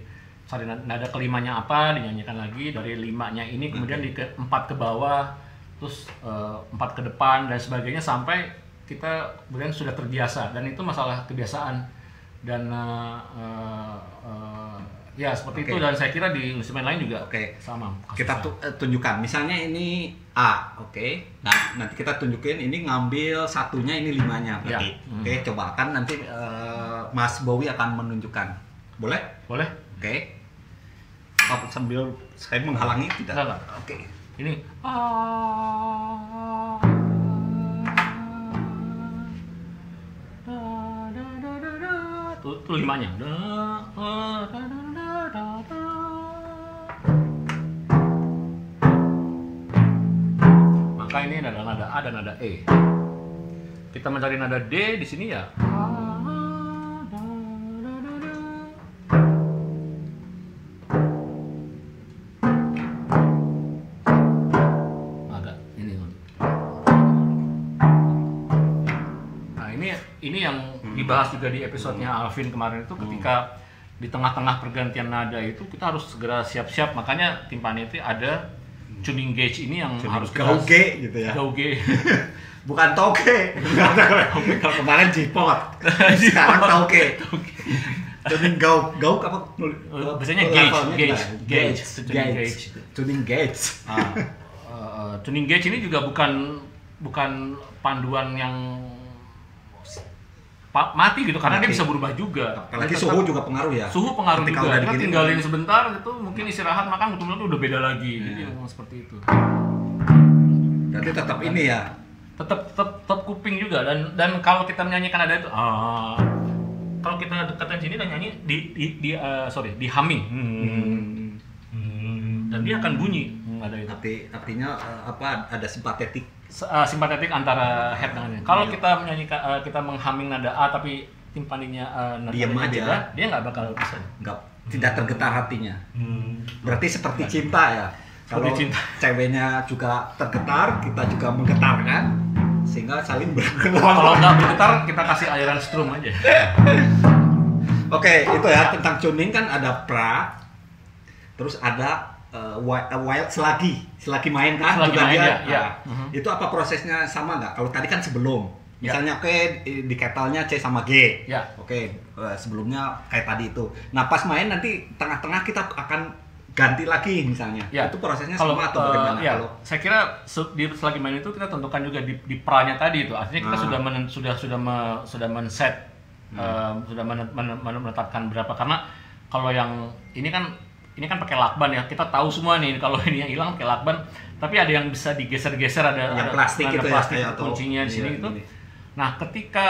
na- nada kelimanya apa dinyanyikan lagi dari limanya ini kemudian di ke, empat ke bawah terus eh, empat ke depan dan sebagainya sampai kita kemudian sudah terbiasa. Dan itu masalah kebiasaan. Dan eh, eh, ya seperti Oke. itu dan saya kira di instrumen lain juga Oke. sama. Kita tu- tunjukkan. Misalnya ini A oke. Nah nanti kita tunjukin ini ngambil satunya ini limanya berarti. Ya. Hmm. oke coba kan nanti eh, Mas Bowie akan menunjukkan. Boleh? Boleh. Oke. Apa sambil saya menghalangi tidak Ini tuh, tuh limanya. Maka ini adalah nada A dan nada E. Kita mencari nada D di sini ya ini yang dibahas juga di episodenya Alvin kemarin itu ketika di tengah-tengah pergantian nada itu kita harus segera siap-siap makanya timpani itu ada tuning gauge ini yang harus kita- gauge gitu ya. gauge Bukan toge. Kalau kemarin jipot. Sekarang toge. Tuning gau gau apa? Eh, biasanya gauge, gauge, gauge, tuning gauge. Tuning gauge. Ah, eh, tuning gauge ini juga bukan bukan panduan yang mati gitu karena dia Mati. bisa berubah juga. Apalagi Dia suhu tetap- juga pengaruh ya. suhu pengaruh Ketika juga. Kita tinggalin sebentar gitu, mungkin istirahat makan betul tuh udah beda lagi. Jadi Iya. memang seperti itu. Berarti tetap ini ya. Tetap tetap tetap kuping juga dan dan kalau kita menyanyikan ada itu ah kalau kita deketin sini dan nyanyi di di, di eh, sorry di humming Hmm. Hmm, dan dia akan bunyi Hmm, ada itu. Tapi artinya eh, apa ada simpatetik uh, simpatetik antara head dengan ini. Kalau Iya. kita menyanyikan uh, kita menghumming nada A tapi timpaninya uh, nadanya Diem aja. beda, dia nggak bakal bisa. enggak tidak tergetar hatinya. Hmm. Berarti seperti cinta ya. Kalau cinta. ceweknya juga tergetar, kita juga menggetarkan sehingga saling bergetar. Kalau nggak bergetar kita kasih aliran strum aja. Oke, itu ya tentang tuning kan ada pra, terus ada uh, wi- uh, wild selagi, selagi main kan Selagi juga main, dia. ya, ya. nah, Mhm. Itu apa prosesnya sama nggak? Kalau tadi kan sebelum, Ya. misalnya oke di, di ketalnya C sama G, Ya. oke uh, sebelumnya kayak tadi itu. Nah pas main nanti tengah-tengah kita akan ganti lagi misalnya. Ya. Itu prosesnya Kalau sama atau uh, bagaimana? ya, Kalau saya kira di selagi main itu kita tentukan juga di, di pranya tadi itu. Artinya kita Ah. sudah men, sudah sudah me- sudah men-set uh, sudah men- men- men- menetapkan berapa karena kalau yang ini kan ini kan pakai lakban ya. Kita tahu semua nih kalau ini yang hilang pakai lakban, tapi ada yang bisa digeser-geser ada Yang ada, plastik ada itu ya, plastik atau- kuncinya di sini iya, itu. Nah, ketika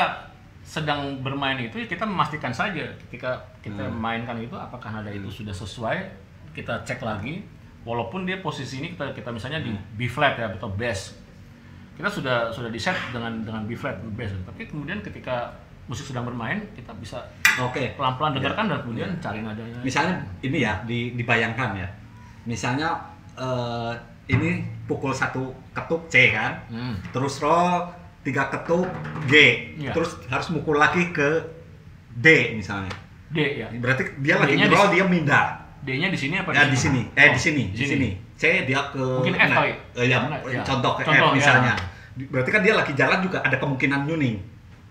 sedang bermain itu ya kita memastikan saja ketika kita Hmm. mainkan itu apakah nada itu sudah sesuai, kita cek lagi walaupun dia posisi ini kita kita misalnya di Hmm. B flat ya atau bass. Kita sudah sudah di set dengan dengan B flat bass. Tapi kemudian ketika musik sedang bermain kita bisa Oke. pelan-pelan dengarkan Ya. dan kemudian cari nadanya. Misalnya ini ya di, dibayangkan ya. Misalnya eh, ini pukul satu ketuk C kan, Hmm. terus roll tiga ketuk G, Iya. terus harus mukul lagi ke D misalnya. D ya. Berarti dia lagi roll dia pindah. D-nya di sini apa Ya di sini, eh Oh, di sini, di sini. C dia ke Mungkin F kali. eh, ya? Ya. contoh ke Contoh, F ya. misalnya. Berarti kan dia lagi jalan juga ada kemungkinan tuning.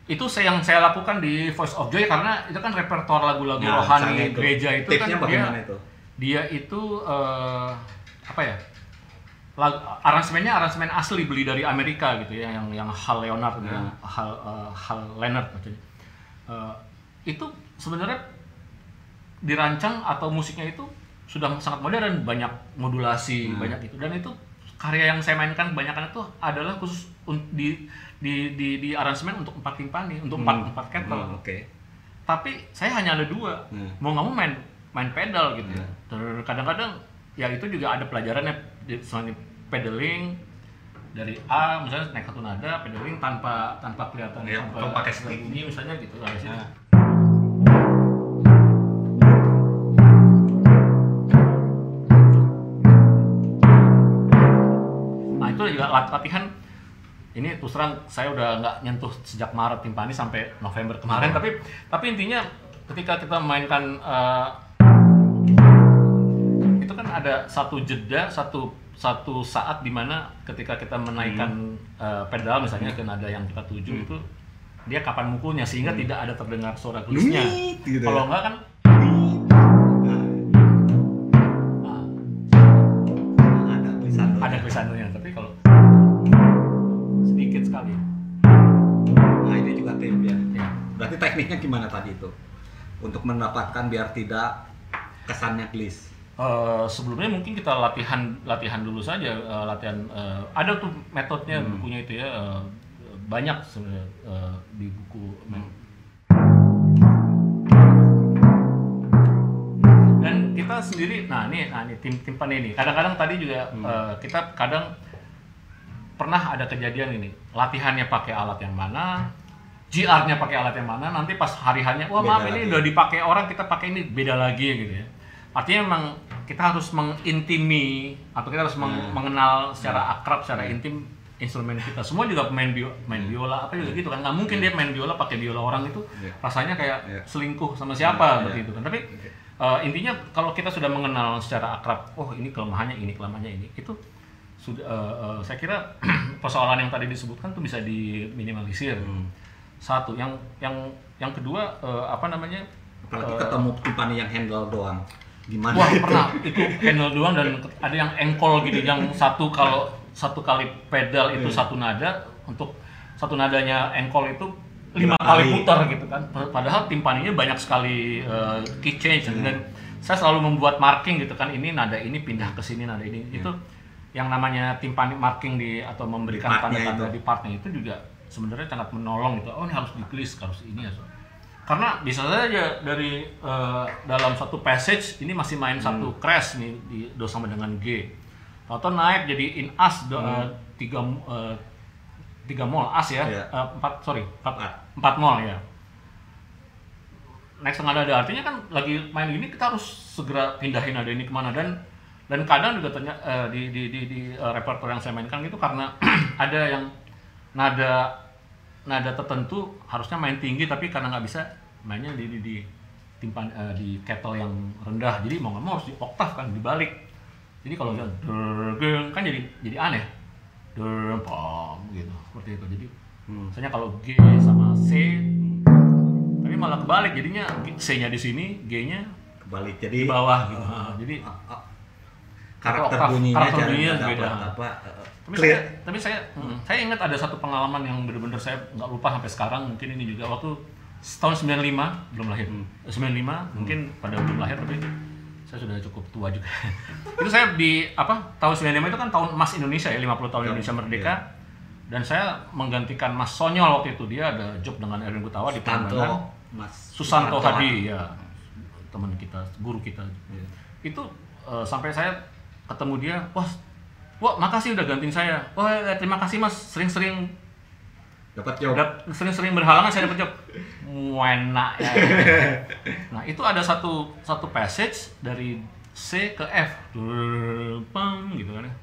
Itu saya yang saya lakukan di Voice of Joy karena itu kan repertoar lagu-lagu Nah, rohani itu. gereja itu Tipsnya kan bagaimana dia itu? dia itu eh, apa ya lagu, aransemennya aransemen asli beli dari Amerika gitu ya yang yang Hal Leonard gitu ya, Nah. Hal eh, Hal Leonard maksudnya Eh, itu sebenarnya dirancang atau musiknya itu sudah sangat modern banyak modulasi Hmm. banyak itu dan itu karya yang saya mainkan kebanyakan itu adalah khusus di di di, di aransemen untuk empat timpani untuk empat Hmm. empat kettle Hmm, Oke. tapi saya hanya ada dua Hmm. mau nggak mau main main pedal gitu ya Hmm. Dan kadang-kadang ya itu juga ada pelajarannya selain pedaling dari A misalnya naik satu nada pedaling tanpa tanpa kelihatan Ya, tanpa pakai stick. bunyi misalnya gitu lah di sini. Nah. Itu juga lat- latihan ini terus terang saya udah nggak nyentuh sejak Maret timpani sampai November kemarin. Tapi tapi intinya ketika kita mainkan eh, itu kan ada satu jeda satu satu saat di mana ketika kita menaikkan eh, pedal misalnya ke nada yang kita tuju itu dia kapan mukulnya? Sehingga tidak ada terdengar suara gelisnya. gitu kalau ya. enggak kan gimana tadi itu? Untuk mendapatkan biar tidak kesannya glis. Eh, sebelumnya mungkin kita latihan latihan dulu saja eh, latihan eh, ada tuh metodenya bukunya itu ya eh, banyak sebenarnya eh, di buku dan kita sendiri nah ini nah ini tim timpan ini kadang-kadang tadi juga eh, kita kadang pernah ada kejadian ini latihannya pakai alat yang mana GR-nya pakai alat yang mana nanti pas hari harinya wah Beda maaf ini lagi. udah dipakai orang kita pakai ini beda lagi gitu ya. Artinya memang kita harus mengintimi atau kita harus meng- Hmm. mengenal secara akrab secara intim instrumen kita. Semua juga main bio, main biola apa juga gitu kan. Nggak mungkin dia main biola pakai biola orang itu rasanya kayak selingkuh sama siapa seperti itu kan. Tapi eh, intinya kalau kita sudah mengenal secara akrab oh ini kelemahannya ini kelemahannya ini itu sudah eh, eh, saya kira persoalan yang tadi disebutkan tuh bisa diminimalisir. Hmm. Satu yang yang yang kedua eh, apa namanya Apalagi eh, ketemu Tiffany yang handle doang. Gimana? Wah pernah itu handle doang dan ada yang engkol gitu yang satu kalau satu kali pedal itu Iya. satu nada untuk satu nadanya engkol itu lima kali kali. putar gitu kan padahal timpaninya banyak sekali uh, key change Iya. dan saya selalu membuat marking gitu kan ini nada ini pindah ke sini nada ini Iya. itu yang namanya timpani marking di atau memberikan tanda-tanda itu. di partnya itu juga sebenarnya sangat menolong gitu oh ini harus di harus ini harus karena bisa saja dari eh, dalam satu passage ini masih main satu Hmm. crash nih di do sama dengan G atau naik jadi in as do, eh, tiga eh, tiga mol as ya Hmm. Iya. Eh, empat sorry empat Empat. empat mol ya naik setengah nada artinya kan lagi main gini kita harus segera pindahin nada ini ke mana dan dan kadang juga ternyata eh, di di di, di eh, repertoire yang saya mainkan itu karena ada yang nada nada tertentu harusnya main tinggi tapi karena nggak bisa mainnya di di, di timpan eh, di kettle yang rendah. Jadi mau nggak mau harus di oktav kan dibalik jadi kalau dia dergeng kan jadi jadi aneh. Dergeng pom gitu. Seperti itu. Jadi Hmm. misalnya kalau G sama C tapi malah kebalik. Jadinya C-nya di sini G-nya Kebalik. Di jadi bawah gitu. Nah, jadi Ah, ah. Karakter Oktav, bunyinya karakter bunyinya beda. apa eh, tapi clear saya, tapi saya, mm, saya ingat ada satu pengalaman yang benar-benar saya nggak lupa sampai sekarang. Mungkin ini juga waktu tahun 95 belum lahir. Hmm. Eh, 95 mungkin pada belum lahir tapi saya sudah cukup tua juga. itu saya di apa tahun 95 itu kan tahun emas Indonesia ya 50 tahun Tahun, Indonesia merdeka. iya. Dan saya menggantikan Mas Sonyol waktu itu dia ada job dengan Erwin Gutawa di Tanto. Mas Susanto Hadi ya teman kita guru kita Iya. itu eh, sampai saya ketemu dia wah wah makasih udah gantiin saya. Wah eh, terima kasih mas. Sering-sering. Dapat job. Sering-sering berhalangan saya dapat job. Wena ya. Nah itu ada satu satu passage dari C ke F. Pam gitu kan ya.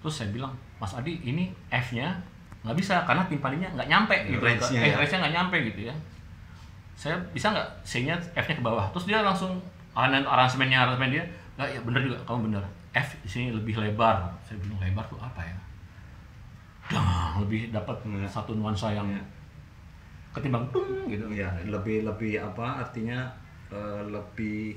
Terus saya bilang Mas Adi ini F-nya nggak bisa karena timpaninya nggak nyampe gitu. Range-nya eh ya. range-nya nggak nyampe gitu ya. Saya bisa nggak C-nya F-nya ke bawah? Terus dia langsung aran- aransemennya aransemen dia nggak ya bener juga kamu bener. F di sini lebih lebar. Saya bilang lebar tuh apa ya? Dah, lebih dapat Iya. satu nuansa yang Iya. ketimbang tung gitu. Ya lebih lebih apa artinya eh, lebih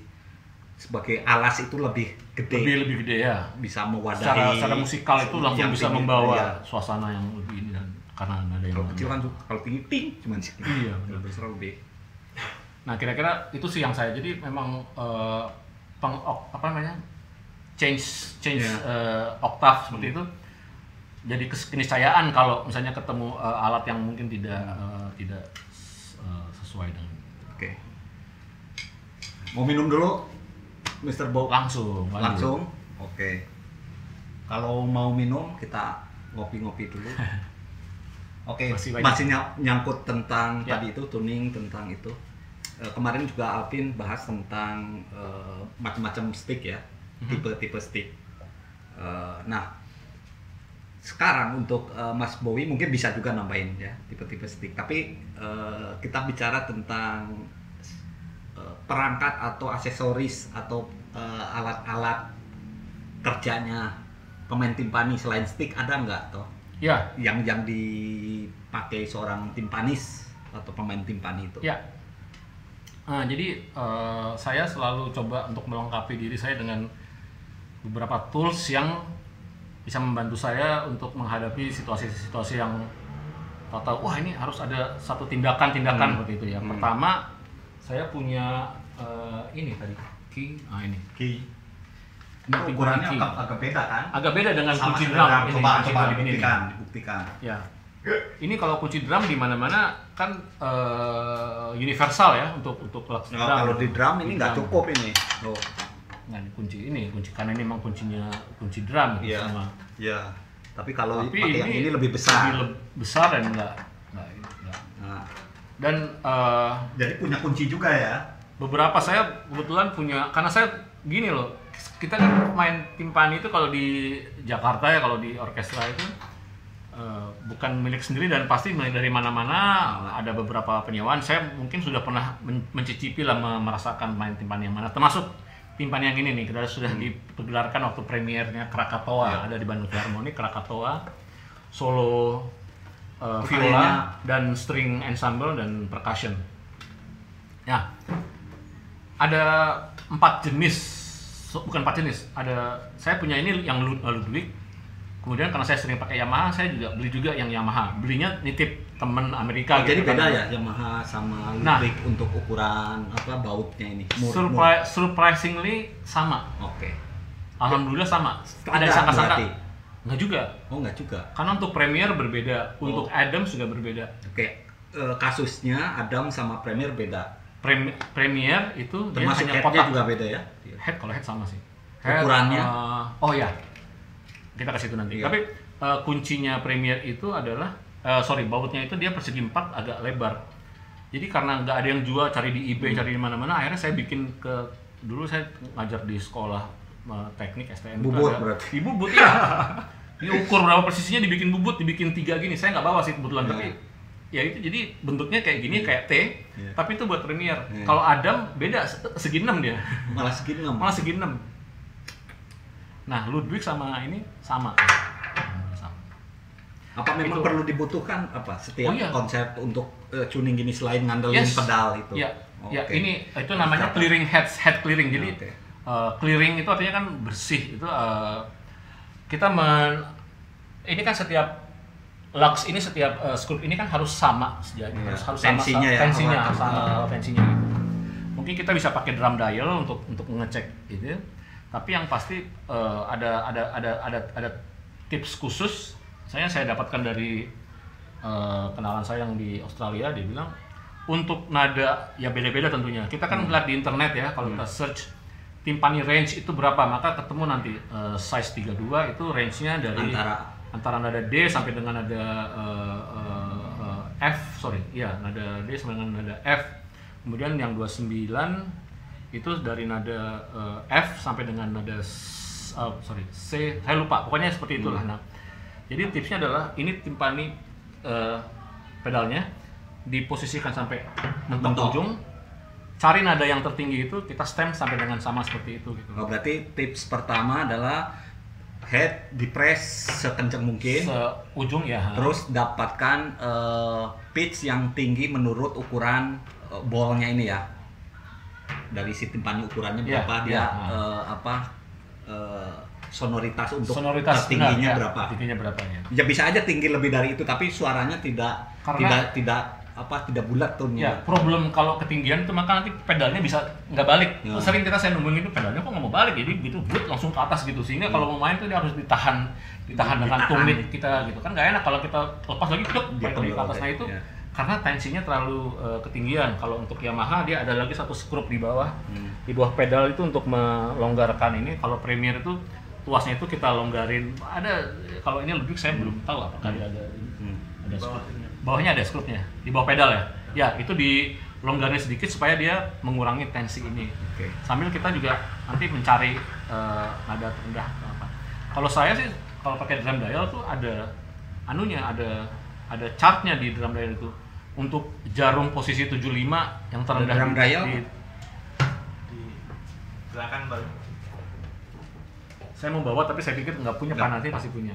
sebagai alas itu lebih gede. Lebih lebih gede ya. Bisa mewadahi secara, secara musikal itu langsung bisa tinggi, membawa iya. suasana yang lebih ini dan karena ada yang kalau kecil kan tuh- kalau tinggi ting cuman segini Iya, benar. besar lebih Nah kira-kira itu sih yang saya jadi memang eh, peng apa namanya? Change change Iya. eh, oktav seperti itu. Jadi keniscayaan kalau misalnya ketemu eh, alat yang mungkin tidak eh, tidak eh, sesuai dengan oke. Mau minum dulu Mr. Bob? Langsung langsung? Oke. Kalau mau minum kita ngopi-ngopi dulu. Oke Masih masih, banyak. ny- nyangkut tentang Ya. tadi itu tuning tentang itu kemarin juga Alvin bahas tentang eh, macam-macam stick ya Mhm. tipe-tipe stick. Eh, nah sekarang untuk eh, Mas Bowie mungkin bisa juga nambahin ya tipe-tipe stick. Tapi eh, kita bicara tentang eh, perangkat atau aksesoris atau eh, alat-alat kerjanya pemain timpani selain stick ada nggak toh? Ya. Yang yang dipakai seorang timpanis atau pemain timpani itu? Ya Nah, jadi eh, saya selalu coba untuk melengkapi diri saya dengan beberapa tools yang bisa membantu saya untuk menghadapi situasi-situasi yang tahu wah ini harus ada satu tindakan-tindakan Hmm. seperti itu ya. Hmm. Pertama, saya punya eh, ini tadi key, ah ini. Ki. Ini ukurannya key. agak, agak beda kan? Agak beda dengan Sama kunci drum. Ini, Coba, coba ini dibuktikan, dibuktikan. Ya. Ini kalau kunci drum di mana-mana kan eh, universal ya untuk untuk alat Nah, kalau di drum ini nggak Drum. cukup ini. Oh, Nah, ini kunci ini kunci karena ini memang kuncinya kunci drum gitu Iya. sama. ya. Tapi kalau Tapi pakai ini, yang ini lebih besar. lebih le- besar dan enggak, enggak, enggak. Nah, Dan eh, jadi punya kunci juga ya. beberapa saya kebetulan punya karena saya gini loh kita kan main timpani itu kalau di Jakarta ya kalau di orkestra itu eh, bukan milik sendiri dan pasti milik dari mana-mana ada beberapa penyewaan. Saya mungkin sudah pernah men- mencicipi lah me- merasakan main timpani yang mana. Termasuk timpani yang ini nih kita sudah digelarkan waktu premiernya Krakatoa. Ada di Bandung Philharmonic Krakatoa solo eh, viola dan string ensemble dan percussion. Ya. Ada empat jenis bukan empat jenis. Ada saya punya ini yang Lud- Ludwig kemudian karena saya sering pakai Yamaha saya juga beli juga yang Yamaha belinya nitip temen Amerika Oh, jadi gitu beda kan. ya Yamaha sama Nah. Ludwig untuk ukuran apa bautnya ini. Mur- mur. Surpri- surprisingly sama Oke. alhamdulillah sama ada sangka-sangka berarti? nggak juga Oh enggak juga. karena untuk Premier berbeda untuk Oh. Adams juga berbeda Oke. Eh, kasusnya Adam sama Premier beda. Prem- Premier itu dia Termasuk hanya headnya kotak juga beda ya. head kalau head sama sih Ukurannya? eh, oh ya kita kasih itu nanti Iya. tapi eh, kuncinya Premier itu adalah eh, sorry bautnya itu dia persegi empat agak lebar jadi karena nggak ada yang jual cari di eBay cari di mana-mana akhirnya saya bikin ke dulu saya ngajar di sekolah eh, teknik STM Bubut ada- berarti. di bubut ya diukur berapa persisinya dibikin bubut dibikin tiga gini saya nggak bawa sih kebetulan Iya. tapi ya itu jadi bentuknya kayak gini kayak T Iya. tapi itu buat Premier Iya. kalau Adam beda se- segi enam dia Malah segini enam. malah segi 6 nah Ludwig sama ini sama Sama. Apa memang Itu- perlu dibutuhkan apa setiap Oh, iya. konsep untuk eh, tuning gini selain ngandelin Yes. pedal itu? ya ya Oke. ini itu namanya Apa? clearing head head clearing jadi Oke. eh, clearing itu artinya kan bersih itu eh, kita men ini kan setiap lux ini setiap skrup ini kan harus sama sejauh Iya. harus harus sama Tensinya ya, tensinya harus sama tensinya gitu. mungkin kita bisa pakai drum dial untuk untuk mengecek gitu tapi yang pasti eh, ada ada ada ada ada tips khusus. Saya saya dapatkan dari eh, kenalan saya yang di Australia dia bilang untuk nada ya beda-beda tentunya. Kita kan lihat di internet ya kalau kita search timpani range itu berapa maka ketemu nanti eh, size 32 itu range-nya dari Antara. antara nada D sampai dengan nada eh, eh, eh, F sorry ya nada D sampai dengan nada F. Kemudian yang 29 itu dari nada eh, F sampai dengan nada S- eh, sorry C. Saya lupa pokoknya seperti itulah nah jadi tipsnya adalah ini timpani eh, pedalnya diposisikan sampai mentok. ujung. Cari nada yang tertinggi itu kita stem sampai dengan sama seperti itu gitu. Oh, berarti tips pertama adalah head di press sekencang mungkin, ujung ya. Terus dapatkan eh, pitch yang tinggi menurut ukuran eh, ballnya ini ya. Dari si timpani ukurannya Iya, berapa dia iya. eh, apa eh, sonoritas untuk sonoritas tingginya benar, ya, berapa? tingginya berapa ya Ya bisa aja tinggi lebih dari itu tapi suaranya tidak Karena- tidak tidak apa tidak bulat tuh ya problem kalau ketinggian itu maka nanti pedalnya bisa nggak balik Ya. sering kita saya nemuin itu pedalnya kok nggak mau balik jadi begitu but langsung ke atas gitu sehingga kalau mau main tuh dia harus ditahan ditahan dengan Ditahan. tumit kita gitu kan nggak enak kalau kita lepas lagi duk Dia balik lagi ke atas nah itu ya. Karena tensinya terlalu eh, ketinggian kalau untuk Yamaha dia ada lagi satu skrup di bawah Hmm. di bawah pedal itu untuk melonggarkan ini kalau Premier itu tuasnya itu kita longgarin ada kalau ini lebih saya belum tahu apakah dia ada Hmm. ada skrupnya. Bawahnya ada skrupnya di bawah pedal ya. Ya itu dilonggarin sedikit supaya dia mengurangi tensi ini. Oke. Sambil kita juga nanti mencari eh, nada terendah apa. Kalau saya sih kalau pakai drum dial tuh ada anunya ada ada chartnya di drum dial itu untuk jarum posisi 75 yang terendah di- dial? di- silakan baru saya mau bawa tapi saya pikir nggak punya Pak nanti pasti punya.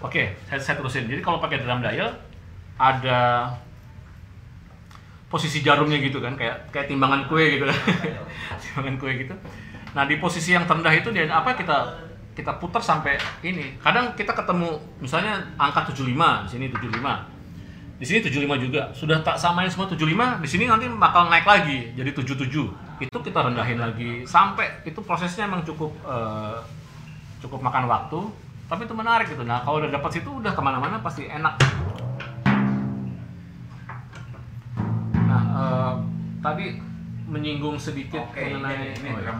Oke, saya, saya terusin. Jadi kalau pakai drum dial ada posisi jarumnya gitu kan, kayak kayak timbangan kue gitu kan. timbangan kue gitu. Nah, di posisi yang terendah itu dia apa kita kita putar sampai ini. Kadang kita ketemu misalnya angka 75, di sini 75. Di sini 75 juga. Sudah tak samain semua 75, di sini nanti bakal naik lagi jadi 77. Itu kita rendahin lagi sampai itu prosesnya emang cukup eh, cukup makan waktu, tapi itu menarik gitu. Nah, kalau udah dapat situ udah ke mana-mana pasti enak. Nah, eh, tadi menyinggung sedikit Oke, mengenai ini- ini oh, ya. drum.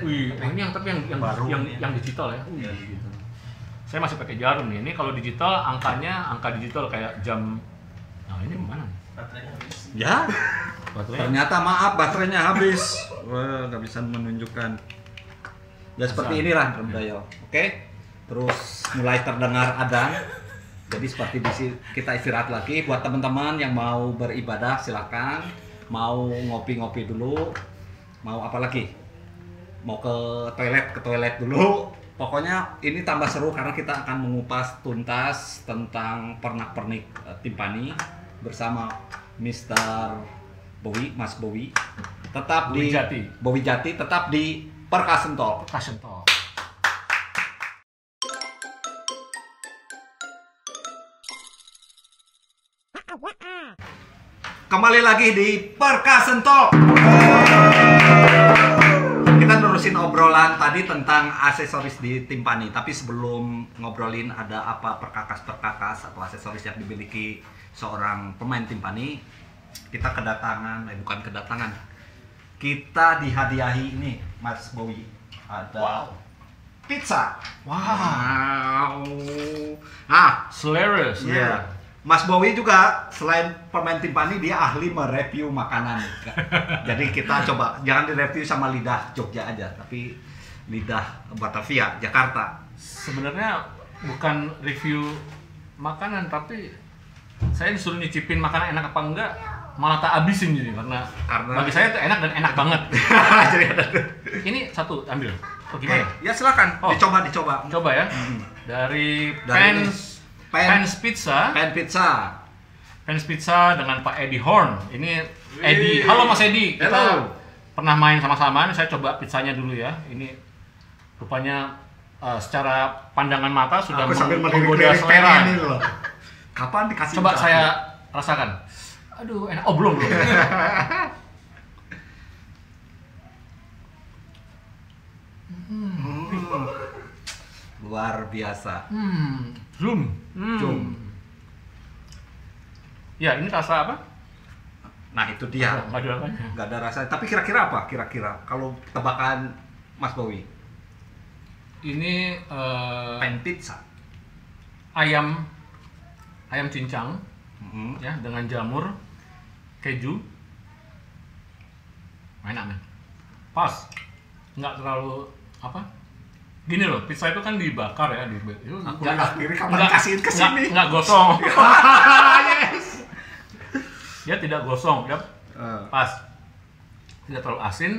Wih, oh, ini yang tapi yang yang, Baru yang, ya. yang digital ya. Wih, Iya. gitu. Saya masih pakai jarum nih. Ini kalau digital angkanya angka digital kayak jam. Nah, ini mana? baterainya habis Ya, Baterainya. ternyata maaf baterainya habis. Wah, nggak bisa menunjukkan. Ya seperti inilah budaya. Oke. Terus mulai terdengar adzan. Jadi seperti di sini kita istirahat lagi buat teman-teman yang mau beribadah silakan. Mau ngopi-ngopi dulu. Mau apa lagi? Mau ke toilet ke toilet dulu. Pokoknya ini tambah seru karena kita akan mengupas tuntas tentang pernak-pernik eh, timpani bersama Mr. Bowie, Mas Bowie. Tetap Bowie di Jati. Bowie Jati tetap di. Passion Talk. Kembali lagi di Percussion Talk. Kita nerusin obrolan tadi tentang aksesoris di timpani. Tapi sebelum ngobrolin ada apa perkakas-perkakas atau aksesoris yang dimiliki seorang pemain timpani, kita kedatangan, eh bukan kedatangan. Kita dihadiahi ini, Mas Bowie. Ada Wow. pizza. Wow. Nah, Selera, selera. Iya. Mas Bowie juga selain pemain timpani dia ahli mereview makanan. Jadi kita coba jangan direview sama lidah Jogja aja, tapi lidah Batavia, Jakarta. Sebenarnya bukan review makanan tapi saya disuruh nyicipin makanan enak apa enggak malah tak habisin jadi karena Karena- bagi saya itu enak dan enak banget. Jadi ada Ini satu ambil. Oh, gimana? ya silakan Oh. dicoba dicoba. Coba ya. Dari, Dari Pens Pen- Pens Pizza. Pen pizza. Pens Pizza dengan Pak Eddie Horn. Ini Eddie. Halo Mas Eddie. Kita Hello. pernah main sama-sama. Ini Saya coba pizzanya dulu ya. Ini rupanya eh, secara pandangan mata sudah menggoda selera. Kapan dikasih Coba saya rasakan. Aduh, enak. Oh, belum, belum. Hmm. Luar biasa. Hmm, zoom. Hmm. Zoom. Ya, ini rasa apa? Nah, itu dia. Nggak ada nggak ada rasa. Tapi kira-kira apa? Kira-kira kalau tebakan Mas Bowie? Ini eh, Pen pizza. ayam ayam cincang Mhm. ya dengan jamur, keju. Enak nih. Pas. Nggak terlalu apa? Gini loh, pizza itu kan dibakar ya di itu nggak- kiri, kapan nggak- kasihin ke sini? nggak gosong. yes. Dia tidak gosong, dia Eh, pas tidak terlalu asin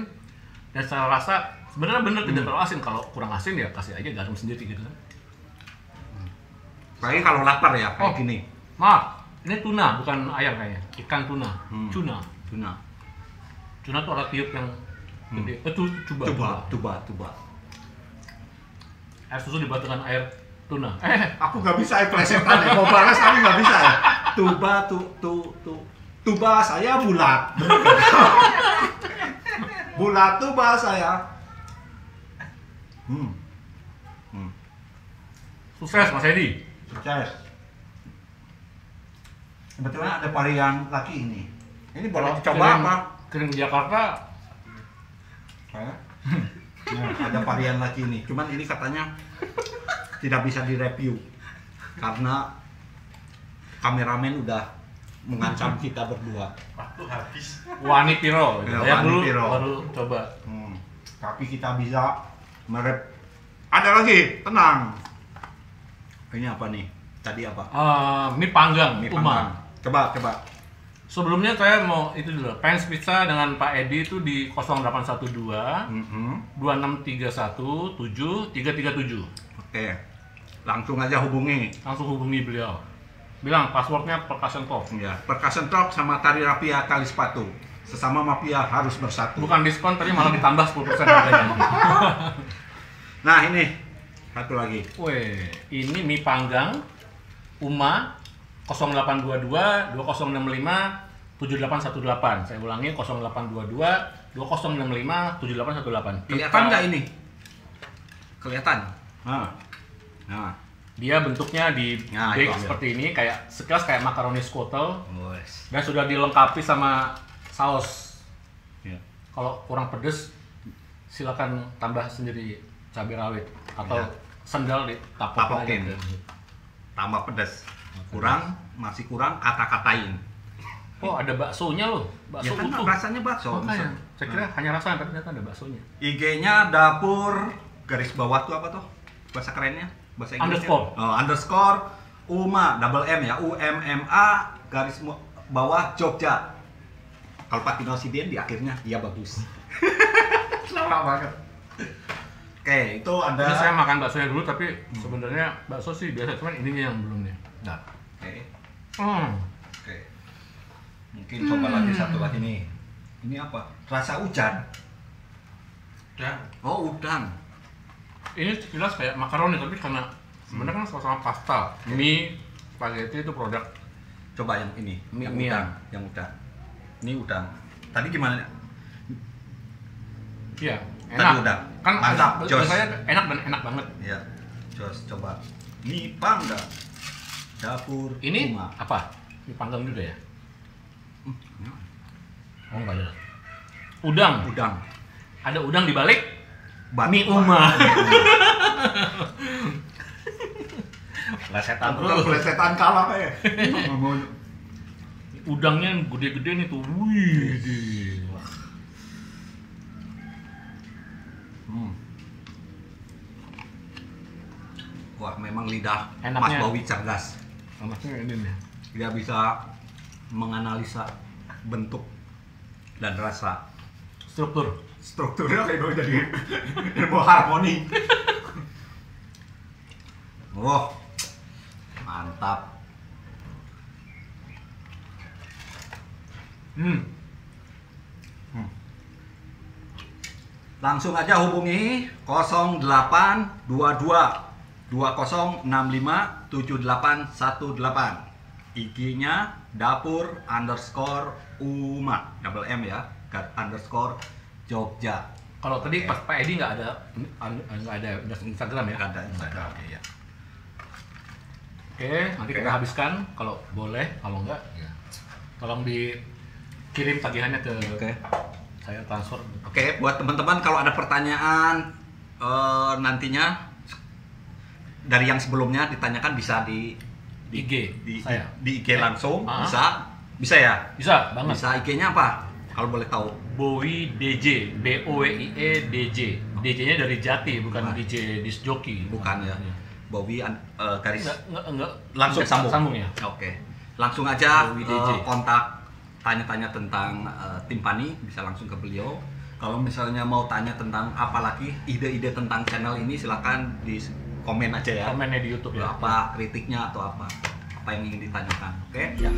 dan secara rasa sebenarnya bener Hmm. tidak terlalu asin kalau kurang asin ya kasih aja garam sendiri gitu kan Apalagi kalau lapar ya kayak Oh. gini. maaf ini tuna bukan ayam kayaknya ikan tuna Hmm. tuna Tuna. tuna tuh ada tiup yang gede eh, tu- coba Tuba, tuba, tuba. air susu dibuat dengan air tuna eh Aku nggak bisa ya plesetan ya. Mau balas tapi nggak bisa ya. Tuba, tu, tu, tu. Tuba saya bulat. bulat tuba saya. Hmm. Hmm. sukses mas Edi Sukses. Sebetulnya ada varian lagi ini. Ini boleh dicoba kirim- apa? di Jakarta? Nah, ada varian lagi nih. Cuman ini katanya tidak bisa direview karena kameramen udah mengancam kita berdua. Wani Piro Ya, saya Wani dulu Piro. baru coba Hmm. Tapi kita bisa merep. Ada lagi, tenang. Ini apa nih? Tadi apa? Eh, mie panggang Mie panggang. Coba, coba. Sebelumnya saya mau itu dulu. Pens Pizza dengan Pak Edi itu di 0812 Mhm. 2631 7337. Oke. Langsung aja hubungi. Langsung hubungi beliau. Bilang passwordnya percussion talk. Ya, percussion talk sama tari rapia kali sepatu. Sesama mafia harus bersatu. Bukan diskon tadi malah ditambah 10% harganya. Nah, ini satu lagi. Weh, ini mie panggang Uma 0822 2065 7818. Saya ulangi 0822 2065 7818. Kelihatan nggak ini? Kelihatan. Nah. Nah. Dia bentuknya di Nah, bake seperti ini kayak sekilas kayak makaroni squottle Wes. dan sudah dilengkapi sama saus. Ya. Kalau kurang pedes silakan tambah sendiri cabai rawit atau Ya. sendal aja. Tapokin. Tambah pedas. Kurang, masih kurang kata-katain. Oh, ada baksonya loh. Bakso Ya kan utuh. rasanya bakso. Makanya, Misal. saya kira hanya rasa tapi ternyata ada baksonya. IG-nya dapur garis bawah tuh apa tuh bahasa kerennya bahasa Inggrisnya Underscore. oh, underscore UMA double M ya U M M A garis bawah Jogja kalau pakai nosidien di akhirnya iya bagus lama banget oke itu ada Ini saya makan baksonya dulu tapi sebenarnya bakso sih biasa cuman ininya yang belum nih. Nah. oke. Hmm. oke. Mungkin coba lagi satu lagi nih. Ini apa? Rasa hujan Ya. oh udang. Ini sekilas kayak makaroni tapi karena sebenarnya kan sama-sama pasta. Mie, spaghetti itu produk. Coba yang ini Mie- yang mie udang yang udang. Ini udang. Tadi gimana? Iya, Tadi enak. udah. Kan Mantap, Jos. saya enak dan enak banget. ya Jos coba mie pangga dapur Ini Uma. apa? Mie panggang juga ya? Oh enggak ada. Udang. udang Ada udang di balik Bat- mie uma. Plesetan terus. plesetan kalah kayak Udangnya yang gede-gede nih tuh. Wih, Hmm. Wah, memang lidah Mas Enaknya- Bowi cerdas. Anaknya ini nih. Dia bisa menganalisa bentuk dan rasa. Struktur. Strukturnya kayak gue jadi ilmu harmoni. Wah, mantap. Hmm. Langsung aja hubungi 0822 2065 7818 IG-nya dapur underscore Uma double M ya underscore Jogja Kalau tadi Oke. pas Pak Edi nggak ada nggak ada Instagram ya? ada Instagram ya. Oke, nanti kita habiskan kalau boleh, kalau enggak ya. Tolong dikirim tagihannya ke Oke. Saya transfer. Oke, buat teman-teman kalau ada pertanyaan eh, nantinya dari yang sebelumnya ditanyakan bisa di di IG di, saya. di IG langsung Ah. bisa bisa ya Bisa banget. bisa IG-nya apa kalau boleh tahu Bowie DJ, B O W I E D J. DJ-nya dari Jati, bukan Wah. DJ disc jockey. bukan ya Bowie an- eh, garis Enggak, enggak, enggak. langsung sambung. Sambung ya. Oke. Langsung aja Bowie eh, DJ. kontak tanya-tanya tentang eh, Timpani bisa langsung ke beliau. Kalau misalnya mau tanya tentang apa lagi ide-ide tentang channel ini silakan di komen aja ya. Komennya di YouTube ya. Apa kritiknya atau apa apa yang ingin ditanyakan. Oke? Ya.